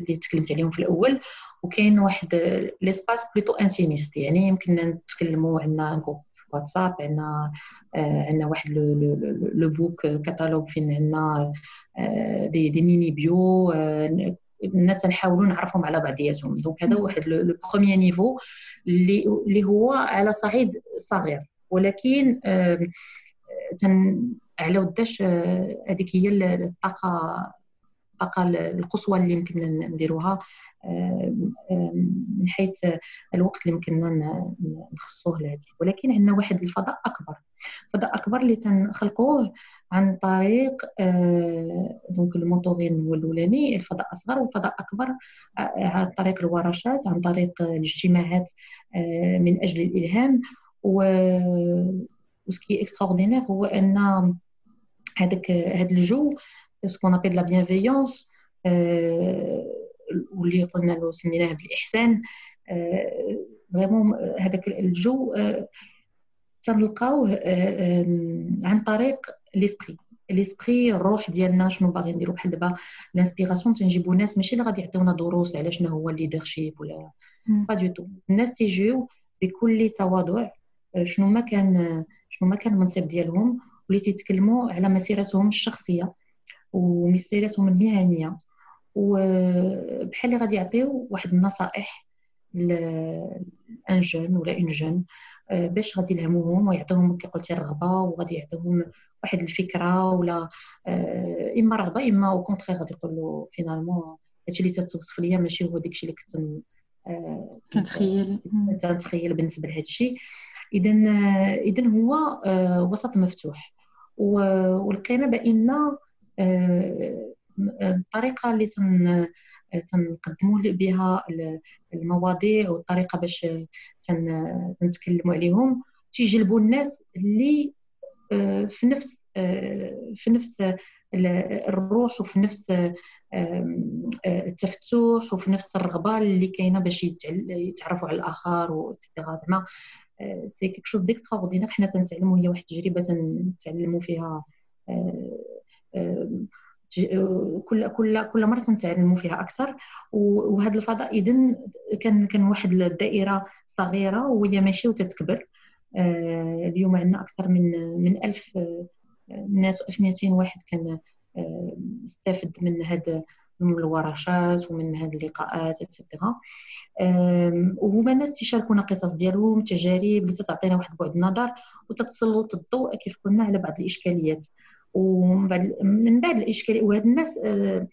اللي تكلمت عليهم في الأول وكاين واحد l'espace plutôt intimiste يعني يمكننا نتكلموا عندنا groupe واتساب عندنا عندنا واحد le book catalogue فين عندنا des des mini bios الناس نحاولوا نعرفهم على بعضياتهم. donc هذا واحد le premier niveau اللي اللي هو على صعيد صغير. ولكن تن على وداش هذيك هي الطاقة الطاقه القصوى اللي يمكن نديروها من حيث الوقت اللي يمكننا نخصوه لهذا ولكن عندنا واحد الفضاء أكبر فضاء أكبر اللي تنخلقوه عن طريق donc ال mentoring هو الأولاني الفضاء أصغر وفضاء أكبر عن طريق الورشات عن طريق الاجتماعات من أجل الإلهام. و و ce qui est extraordinaire هو أن هذاك هذا الجو ce qu'on appelle la bienveillance واللي قلنا له سميناه بالاحسان vraiment هذاك الجو تنلقاوه عن طريق l'esprit l'esprit الروح ديالنا شنو باغي نديرو بحال دابا l'inspiration تنجيبو ناس ماشي اللي غادي يعطيونا دروس على شنو هو ال leadership ولا pas du tout الناس تيجيو بكل تواضع شنو ما كان شنو ما كان المنصب ديالهم واللي تيتكلموا على مسيرتهم الشخصيه ومسيرتهم المهنية. وبحال اللي غادي يعطيو واحد النصائح لأن جون ولا اون جون باش غادي يلهموهم ويعطيوهم كي قلتي الرغبة وغادي يعطيوهم واحد الفكرة ولا إما رغبة إما au contraire غادي يقولوا finalement هادشي اللي تتوصف ليا ماشي هو داكشي اللي كنت كنتخيل كنتخيل بالنسبة لهذا الشيء اذا اذا هو وسط مفتوح. ولقينا بأن الطريقة اللي تن تنقدموا بها المواضيع والطريقة باش تنتكلموا عليهم. تيجلبوا الناس اللي آه، في نفس آه، في نفس الروح وفي نفس آه، التفتح وفي نفس الرغبة اللي كاينة باش يتعرفوا على الآخر وتيتيغا زعما. c'est quelque chose d'extraordinaire حنا تنتعلموا هي واحد التجربة تنتعلموا فيها كل كل كل مرة تنتعلموا فيها أكثر. وهذا الفضاء اذا كان كان واحد الدائرة صغيرة وهي ماشي وتتكبر. آه، اليوم عندنا أكثر من من 1000 ناس 1200 واحد كان آه، استفد من هذا من الورشات ومن هذه اللقاءات et cetera وهما الناس تيشاركونا قصص ديالهم تجارب اللي تعطينا واحد بعد النظر وتتسلط الضوء كيف قلنا على بعض الإشكاليات. ومن بعد من بعد الاشكاليه وهاد الناس آه،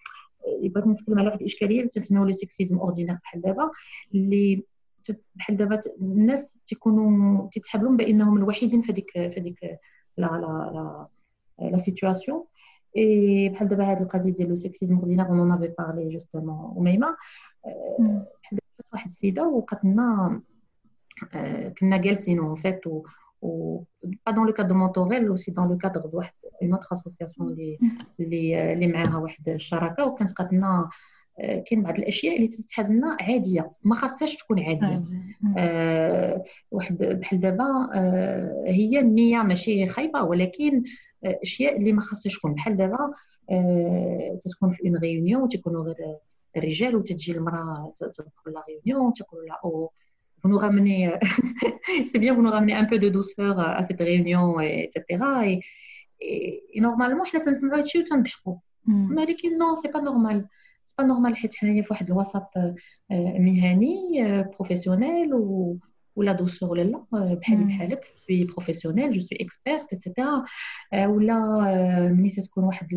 بغيت نتكلم على واحد الإشكالية اللي تسميو le sexisme ordinaire بحال دابا اللي بحال دابا الناس تيكونوا تيتخيلوا بأنهم الوحيدين في هذيك في هذيك لا لا لا لا situations et بحال دابا هذه القضية ديال le sexisme ordinaire on avait parlé justement et même بحال واحد السيدة وقالت لنا آه، كنا جالسين en fait ou pas dans le cadre de Mentor'elles aussi dans le cadre d'une autre association اللي اللي اللي معاها واحد الشراكه وكانت قالت لنا كاين بعض الأشياء اللي تتحب لنا عادية. ما خاصهاش تكون عادية. آه واحد بحال دابا آه هي النية ماشي خايبة ولكن أشياء اللي ما خاصهاش تكون. بحال دابا آه تتكون في une réunion تيكونوا غير الرجال وتجي المرأة تدخل la réunion تيقولوا لها oh vous nous ramenez c'est bien vous nous ramenez un peu de douceur à cette réunion etc et, et, et normalement حنا تنسمعوا هادشي وتنضحكوا ولكن non c'est pas normal c'est pas normal حيت حنايا في واحد الوسط مهني professionnel و و la douceur لا بحالي بحالك suis professionnelle je suis experte etc ولا ملي تكون واحد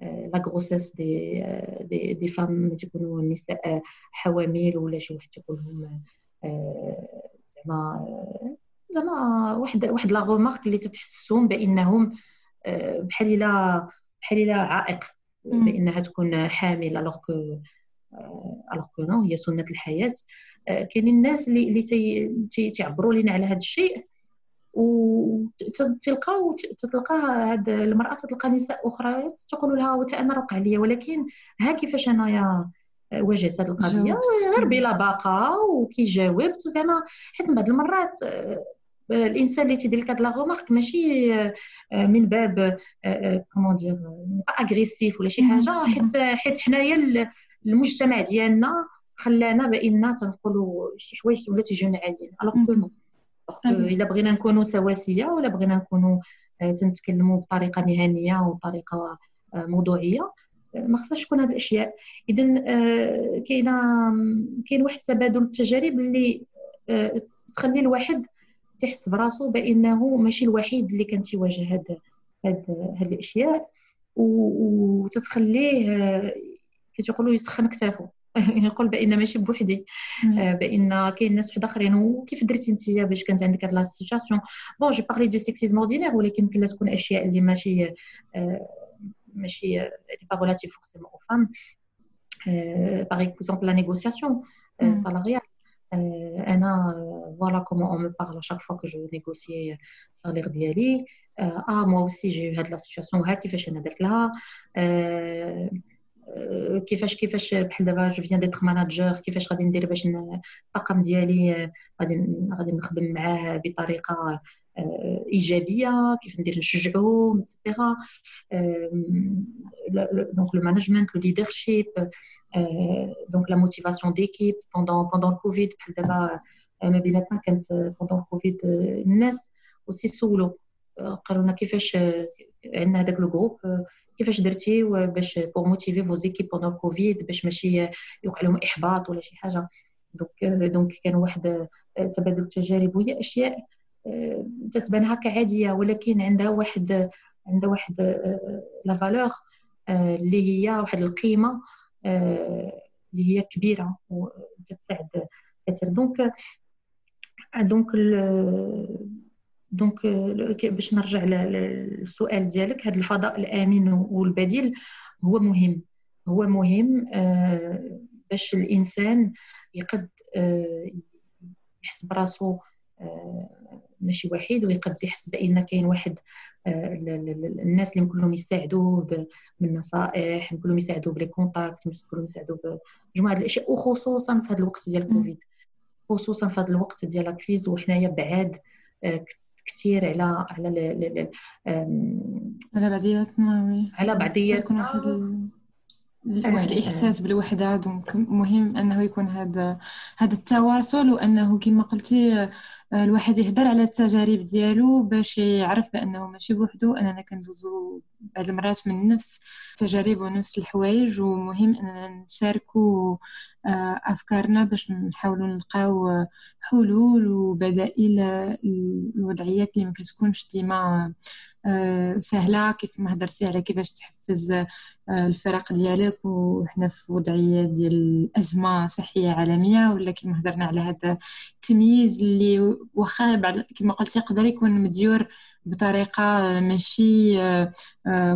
لا بالنسبة la grossesse des des des femmes تيكونوا النساء حوامل ولا شي واحد تيقول لهم زعما زعما واحد واحد la remarque اللي تتحسهم بأنهم بحال إلا بحال إلا عائق بأنها تكون حامل alors que alors que non هي سنة الحياة. كاينين الناس اللي اللي تيعبروا لنا على هذا الشيء. وتلقاو تلقى هاد المرأة تلقى نساء أخرى تقول لها وتا أنا وقع لي ولكن ها كيفاش أنايا واجهت هذه القضية؟ غير بلباقة وكيجاوب زعما حيت من بعض المرات الإنسان اللي تيدير لك هاد la remarque ماشي من باب comment dire agressif ولا شي حاجة. حيت حيت حنايا المجتمع ديالنا خلانا بان تنقولوا شي حوايج ولا تيجيونا عاديين. alors que إلا بغينا نكونوا سواسية ولا بغينا نكونوا تنتكلموا بطريقة مهنية وطريقه موضوعية ما خصهاش تكون هذه الأشياء. اذا كاينة كاين واحد تبادل التجارب اللي تخلي الواحد تحس براسو بأنه ماشي الوحيد اللي كان تيواجه هاد هاد هاد الأشياء وتتخليه كيتقولوا يسخن كتافو. يقول بأن ماشي بوحدي. بأن كاين ناس واحد آخرين. وكيف درتي انت باش كانت عندك هاد la situation bon je parlais de sexisme ordinaire ولكن يمكن تكون أشياء اللي ماشي ماشي pas relatives forcément aux femmes par exemple la négociation salariale أنا voilà comment on me parle chaque fois que je négocie ال salaire ديالي آه moi aussi j'ai هاد la situation ها كيفاش أنا درت لها؟ كيفاش كيفاش بحال دابا je viens d'être manager كيفاش غادي ندير باش الطاقم ديالي غادي غادي نخدم معاه بطريقه ايجابيه كيف ندير نشجعهم etc donc le management le leadership donc la motivation d'équipe pendant pendant الكوفيد بحال دابا ما بيناتنا كانت pendant الكوفيد الناس وسي سولو قالوا لنا كيفاش عندنا هذاك le groupe كيفاش درتي باش pour motiver vos équipes pendant الكوفيد باش ماشي يوقع لهم إحباط ولا شي حاجة. donc donc كان واحد تبادل التجارب وهي أشياء تتبان هكا عادية. ولكن عندها واحد عندها واحد la valeur اللي هي واحد القيمة اللي هي كبيرة وتتساعد كثير donc donc donc باش نرجع للسؤال ديالك هذا الفضاء الآمن والبديل هو مهم. هو مهم باش الإنسان يقد يحس براسو ماشي وحيد ويقد يحس بأن كاين واحد الناس اللي كلهم يساعدوه بالنصائح كلهم يساعدوه ب les contacts كلهم يساعدوه بمجموعه الأشياء وخصوصا في هذا الوقت ديال كوفيد خصوصا في هذا الوقت ديال ال crise وحنايا بعاد كثير على على على بعضياتنا على بعضياتنا. واحد الإحساس بالوحدة. donc مهم أنه يكون هذا هذا التواصل وأنه كما قلتي الواحد يهدر على التجارب ديالو باش يعرف بأنه ماشي بوحدو أننا كندوزو بعض المرات من نفس التجارب ونفس الحوايج. ومهم أننا نشاركو آه، أفكارنا باش نحاولوا نلقاو حلول وبدائل الوضعيات اللي ما كتكونش ديما آه، سهلة. كيف ما هدرتي على كيفاش تحفز آه، الفرق ديالك وحنا في وضعية ديال ازمه صحية عالمية ولا كما هضرنا على هذا التمييز اللي واخا كما قلت يقدر يكون مديور بطريقة ماشي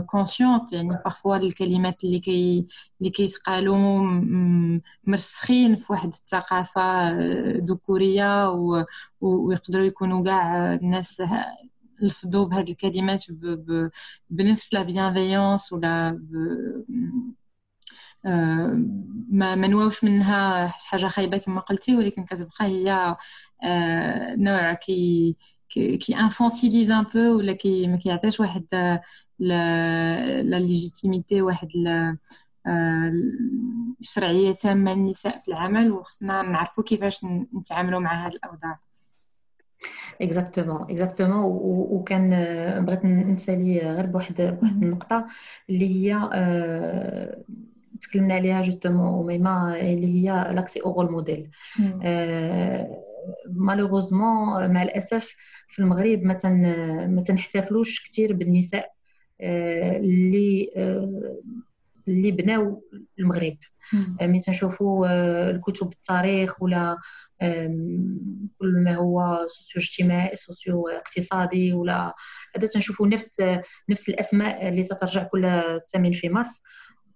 consciente يعني parfois الكلمات اللي كي اللي كيتقالوا مرسخين في واحد الثقافة ذكورية ويقدروا يكونوا كاع الناس نلفظوا بهذه الكلمات بنفس la bienveillance ولا آه، ما ما نواوش منها حاجة خايبه كما قلتي ولكن كتبقى هي نوع qui qui infantilise un peu ولا كي ما كيعطيش واحد la légitimité واحد الشرعيه تامه للنساء في العمل وخصنا نعرفوا كيفاش نتعاملوا مع هذه الاوضاع اكزاكتومون اكزاكتومون وكان بغيت نسالي غير بواحد بواحد النقطه اللي هي تكلمنا عليها justement وميما اللي هي l'accès aux rôles modèles malheureusement مع الاسف في المغرب ما ما تنحتفلوش كثير بالنساء. اللي اللي بناو المغرب. ملي تنشوفوا الكتب التاريخ ولا كل ما هو socio اجتماعي socio اقتصادي ولا هذا تنشوفوا نفس نفس الأسماء اللي تترجع كل 8 في مارس.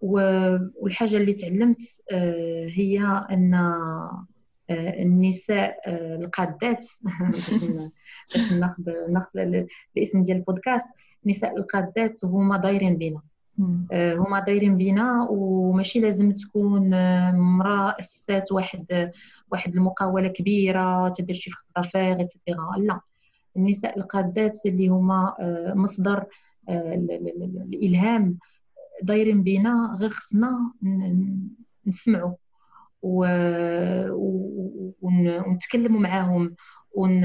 والحاجة اللي تعلمت آه، هي آه، النساء آه، القادات باش ناخذ ناخذ الاسم ديال البودكاست النساء القادات هما دايرين بينا. هما دايرين بينا وماشي لازم تكون امرأة اسست واحد واحد المقاولة كبيرة تدير شي خطه ايتترا لا. النساء القادات اللي هما مصدر الإلهام دايرين بينا. غير خصنا نسمعوا. ونتكلموا معاهم ون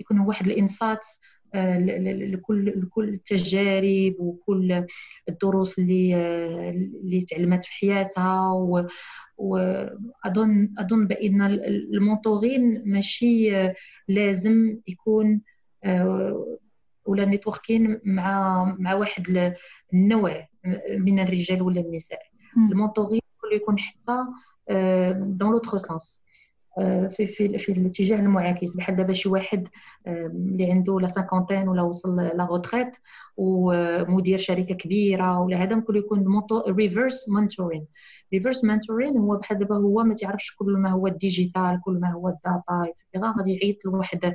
يكون واحد الإنصات آه، لكل لكل التجارب وكل الدروس اللي اللي تعلمت في حياتها و... واظن أظن بأن المونطورين ماشي لازم يكون آه، ولا نيتوركين مع مع واحد النوع من الرجال ولا النساء. المونطورين كله يكون حتى dans l'autre sens في في في الاتجاه المعاكس. بحال دابا شي واحد اللي عنده la cinquantaine ولا وصل la retraite ومدير شركة كبيرة ولا هذا ممكن يكون reverse mentoring reverse mentoring هو بحال دابا هو ما تعرفش كل ما هو ال digital كل ما هو ال data et cetera غادي يعيط لواحد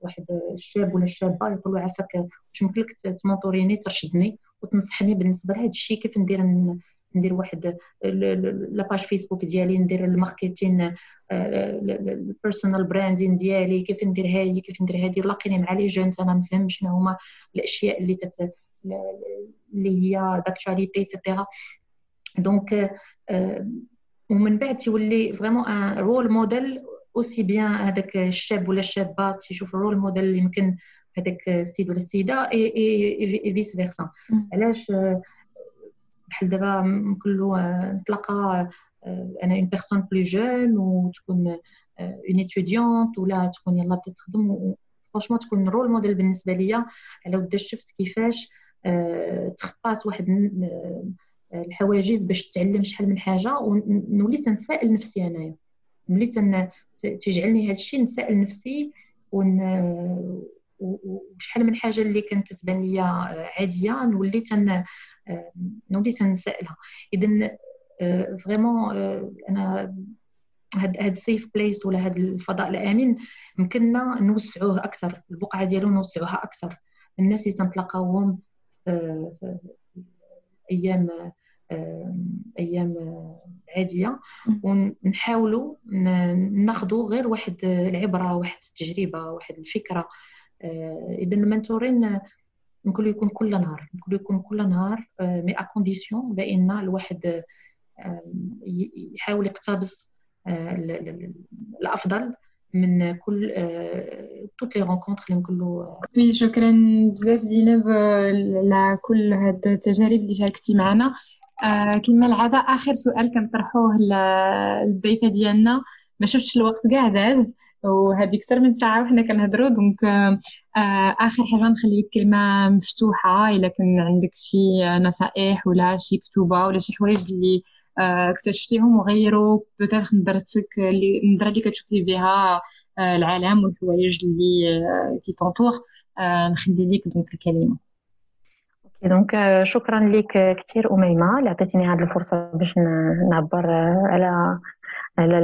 واحد الشاب ولا الشابة يقول له عافاك واش ممكن لك تمونطوريني ترشدني وتنصحني بالنسبة لهذا الشيء كيف ندير ندير واحد la page Facebook ديالي ندير ال marketing ال personal branding ديالي كيف ندير هذه كيف ندير هذه لاقيني مع les jeunes أنا نفهم شنو هما الأشياء اللي تت اللي هي d'actualité et cetera donc ومن بعد تولي vraiment un rôle modèle aussi bien هذاك الشاب ولا الشابه تيشوف ال rôle modèle اللي يمكن هذاك السيد ولا السيدة اي et vice versa علاش؟ بحال دابا ممكن نتلاقى أنا une personne plus jeune وتكون une étudiante ولا تكون يلا بدات تخدم franchement تكون rôle modèle بالنسبة ليا. على ود شفت كيفاش تخطات واحد الحواجز باش تعلم شحال من حاجة ونولي تنسائل نفسي أنايا. ملي تجعلني هذا الشيء نسال نفسي ون وشحال من حاجة اللي كانت تبان لي عادية. نولي تن نولي تنسالها اذا vraiment أنا هاد هاد safe place ولا هاد الفضاء الآمن يمكننا نوسعوه أكثر البقعة ديالو نوسعوها أكثر. الناس اللي تنتلاقاوهم أيام أيام عادية ونحاولوا ناخذوا غير واحد العبرة واحد التجربة واحد الفكرة. آه، اذا ال mentoring يمكن يكون كل نهار يمكن يكون كل نهار mais à condition بأن الواحد يحاول يقتبس آه، الأفضل من كل toutes les rencontres اللي يمكن له oui شكرا بزاف زينب على كل هاد التجارب اللي شاركتي معنا. آه كما العادة آخر سؤال كنطرحوه للضيفة ديالنا. ما شفتش الوقت كاع داز. وهذه أكثر من ساعة وحنا كنهضروا. donc آه آخر حاجة نخلي لك كلمة مفتوحة إلا كان عندك شي نصائح ولا شي كتوبة ولا شي حوايج اللي آه اكتشفتيهم وغيروا. peut-être نظرتك اللي النظرة اللي كتشوفي بها آه العالم والحوايج اللي آه qui t'entourent آه نخلي لك donc الكلمة. دونك شكرا لك كثير أميمة. اللي عطيتيني هذه الفرصة باش نعبر على على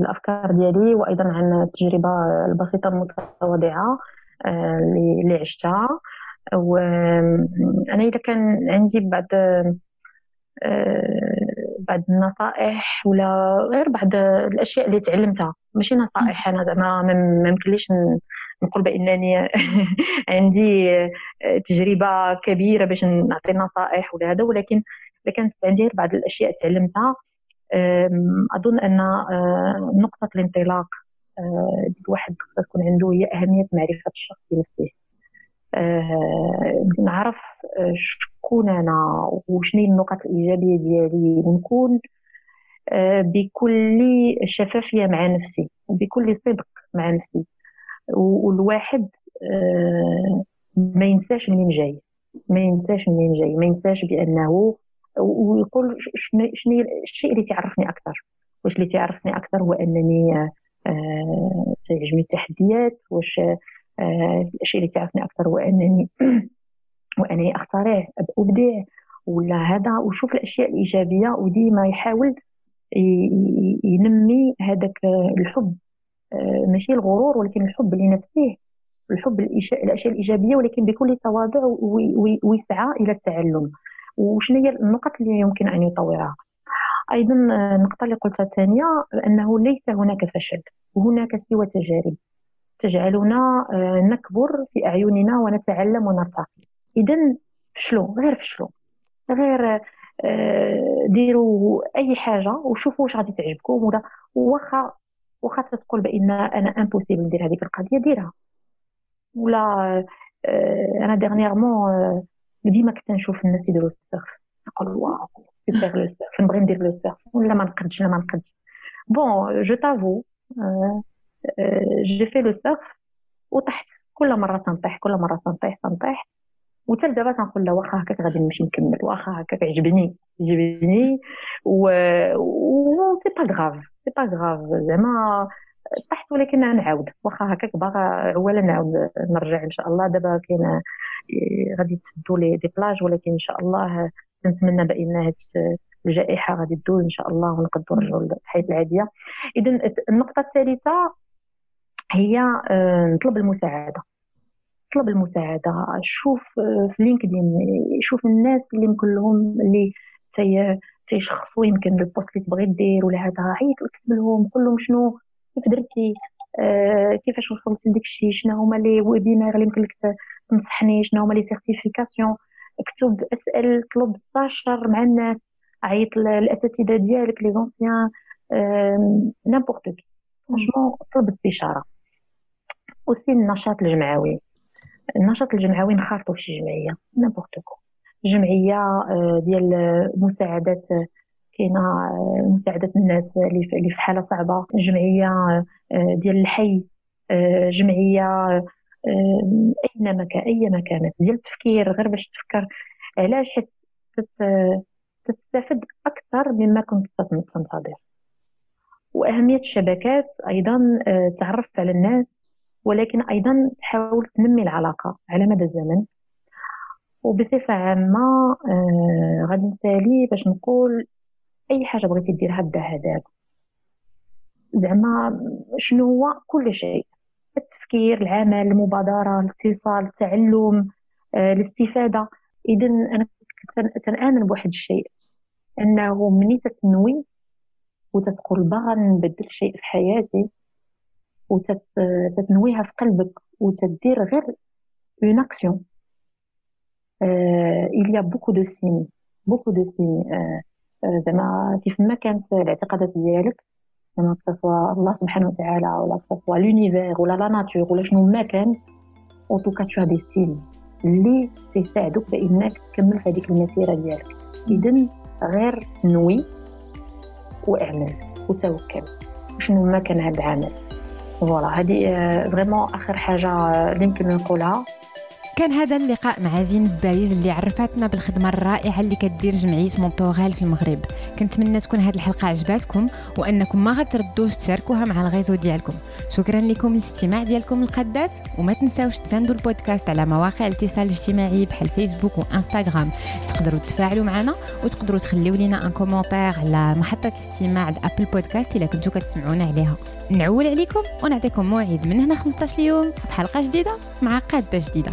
الأفكار ديالي وأيضا عن التجربة البسيطة المتواضعة اللي عشتها. وأنا إذا كان عندي بعض بعض النصائح ولا غير بعض الأشياء اللي تعلمتها. ماشي نصائح أنا زعما ما يمكنليش نقول بأنني عندي تجربة كبيرة باش نعطي نصائح ولا هذا ولكن لكن عندي بعض الأشياء تعلمتها أظن أن آه، نقطة الانطلاق الواحد تكون عنده هي أهمية معرفة الشخص بنفسه. آه، نعرف شكون أنا وشنو النقط الإيجابية ديالي. ونكون بكل شفافية مع نفسي وبكل صدق مع نفسي. والواحد ما ينساش منين جاي ما ينساش منين جاي ما ينساش بأنه ويقول شنو الشيء اللي تعرفني أكثر. واش اللي تعرفني أكثر هو أنني آه تعجبني التحديات. واش آه الشيء اللي تعرفني أكثر هو أنني وأنني أخترع ابدع ولا هذا وشوف الأشياء الإيجابية وديما يحاول ينمي هذاك الحب. آه، ماشي الغرور ولكن الحب لنفسه. الحب الأشياء الإيجابية ولكن بكل تواضع ويسعى إلى التعلم. وشنو هي النقط اللي يمكن أن يطورها أيضا النقطة اللي قلتها الثانية أنه ليس هناك فشل هناك سوى تجارب. تجعلنا آه، نكبر في أعيننا ونتعلم ونرتقي اذا فشلوا غير فشلوا غير آه، ديروا أي حاجة وشوفوا واش غادي تعجبكم ولا واخا واخا تقول بأن أنا impossible ندير هذيك القضية ديرها. ولا آه، أنا dernièrement ديما كنت نشوف الناس يديروا ال surf. نقول waouh super le surf نبغي ندير le surf ولا ما نقدش لا ما نقدش. bon je t'avoue j'ai fait le surf وطحت. كل مرة تنطيح كل مرة تنطيح تنطيح. وتل دابا تنقول لا واخا هكاك غادي نمشي نكمل. واخا هكاك عجبني عجبني. و c'est pas grave c'est pas grave زعما طحت ولكن نعاود. واخا هكاك باغا voilà نعاود نرجع إن شاء الله. دابا كاين غادي تسدوا لي des plages ولكن إن شاء الله نتمنى بأن هاد الجائحة غادي تدوز إن شاء الله ونقدروا نرجعوا للحياة العادية. اذا النقطة الثالثة هي آه، نطلب المساعدة. طلب المساعدة. شوف آه، في LinkedIn شوف الناس اللي يمكن لهم اللي تيشخصوا يمكن ال poste اللي تبغي دير ولا هذا عيط وكتب لهم قول لهم شنو كيف درتي؟ آه كيفاش وصلت لديك الشيء شنو هما les webinaires اللي يمكن لك تنصحني؟ شنو هما les certifications اكتب أسأل طلب استشر مع الناس عيط الاساتذه ديالك les anciens n'importe qui franchement طلب استشارة. aussi النشاط الجمعوي. النشاط الجمعوي نخرطوا في شي جمعية n'importe quelle جمعية آه، ديال مساعدات كاينة آه، مساعدة الناس اللي في حالة صعبة جمعية آه، ديال الحي جمعية اينما كان اينما كانت ديال التفكير غير باش تفكر علاش حيت تستفد أكثر مما كنت تنتظر. وأهمية الشبكات أيضا تعرف على الناس ولكن أيضا تحاول تنمي العلاقة على مدى الزمن. وبصفة عامة آه غادي نسالي باش نقول أي حاجة بغيتي ديرها داها دابا زعما شنو هو؟ كل شيء. التفكير العمل المبادرة الاتصال التعلم آه الاستفادة. اذا أنا تنآمن بواحد الشيء أنه مني تتنوي وتتقول باغا نبدل شيء في حياتي وتتنويها في قلبك وتدير غير une action il y a beaucoup de signes. Beaucoup de signes. زعما كيف ما كانت الاعتقادات ديالك زعما soit الله سبحانه وتعالى ولا soit l'univers ولا la nature ولا شنو ما كان en tout cas t'as des outils اللي تيساعدوك بإنك تكمل في هذيك المسيرة ديالك. اذا غير نوي واعمل وتوكل شنو ما كان هذا العمل. voilà هذه vraiment آخر حاجة اللي يمكن نقولها. كان هذا اللقاء مع زين بايز اللي عرفتنا بالخدمة الرائعة اللي كدير جمعية مونطوغال في المغرب. كنتمنى تكون هذه الحلقة عجباتكم وأنكم ما غتردوش تشاركوها مع ال réseau ديالكم. شكرا لكم الاستماع ديالكم القداس وما تنساوش تساندوا البودكاست على مواقع الاتصال الاجتماعي بحال فيسبوك وإنستغرام. تقدروا تفاعلوا معنا وتقدروا تخليو لنا un commentaire على محطة الاستماع Apple Podcast إلا كنتو كتسمعونا عليها. نعول عليكم ونعطيكم موعد من هنا 15 يوم بحلقه جديدة مع قادة جديدة.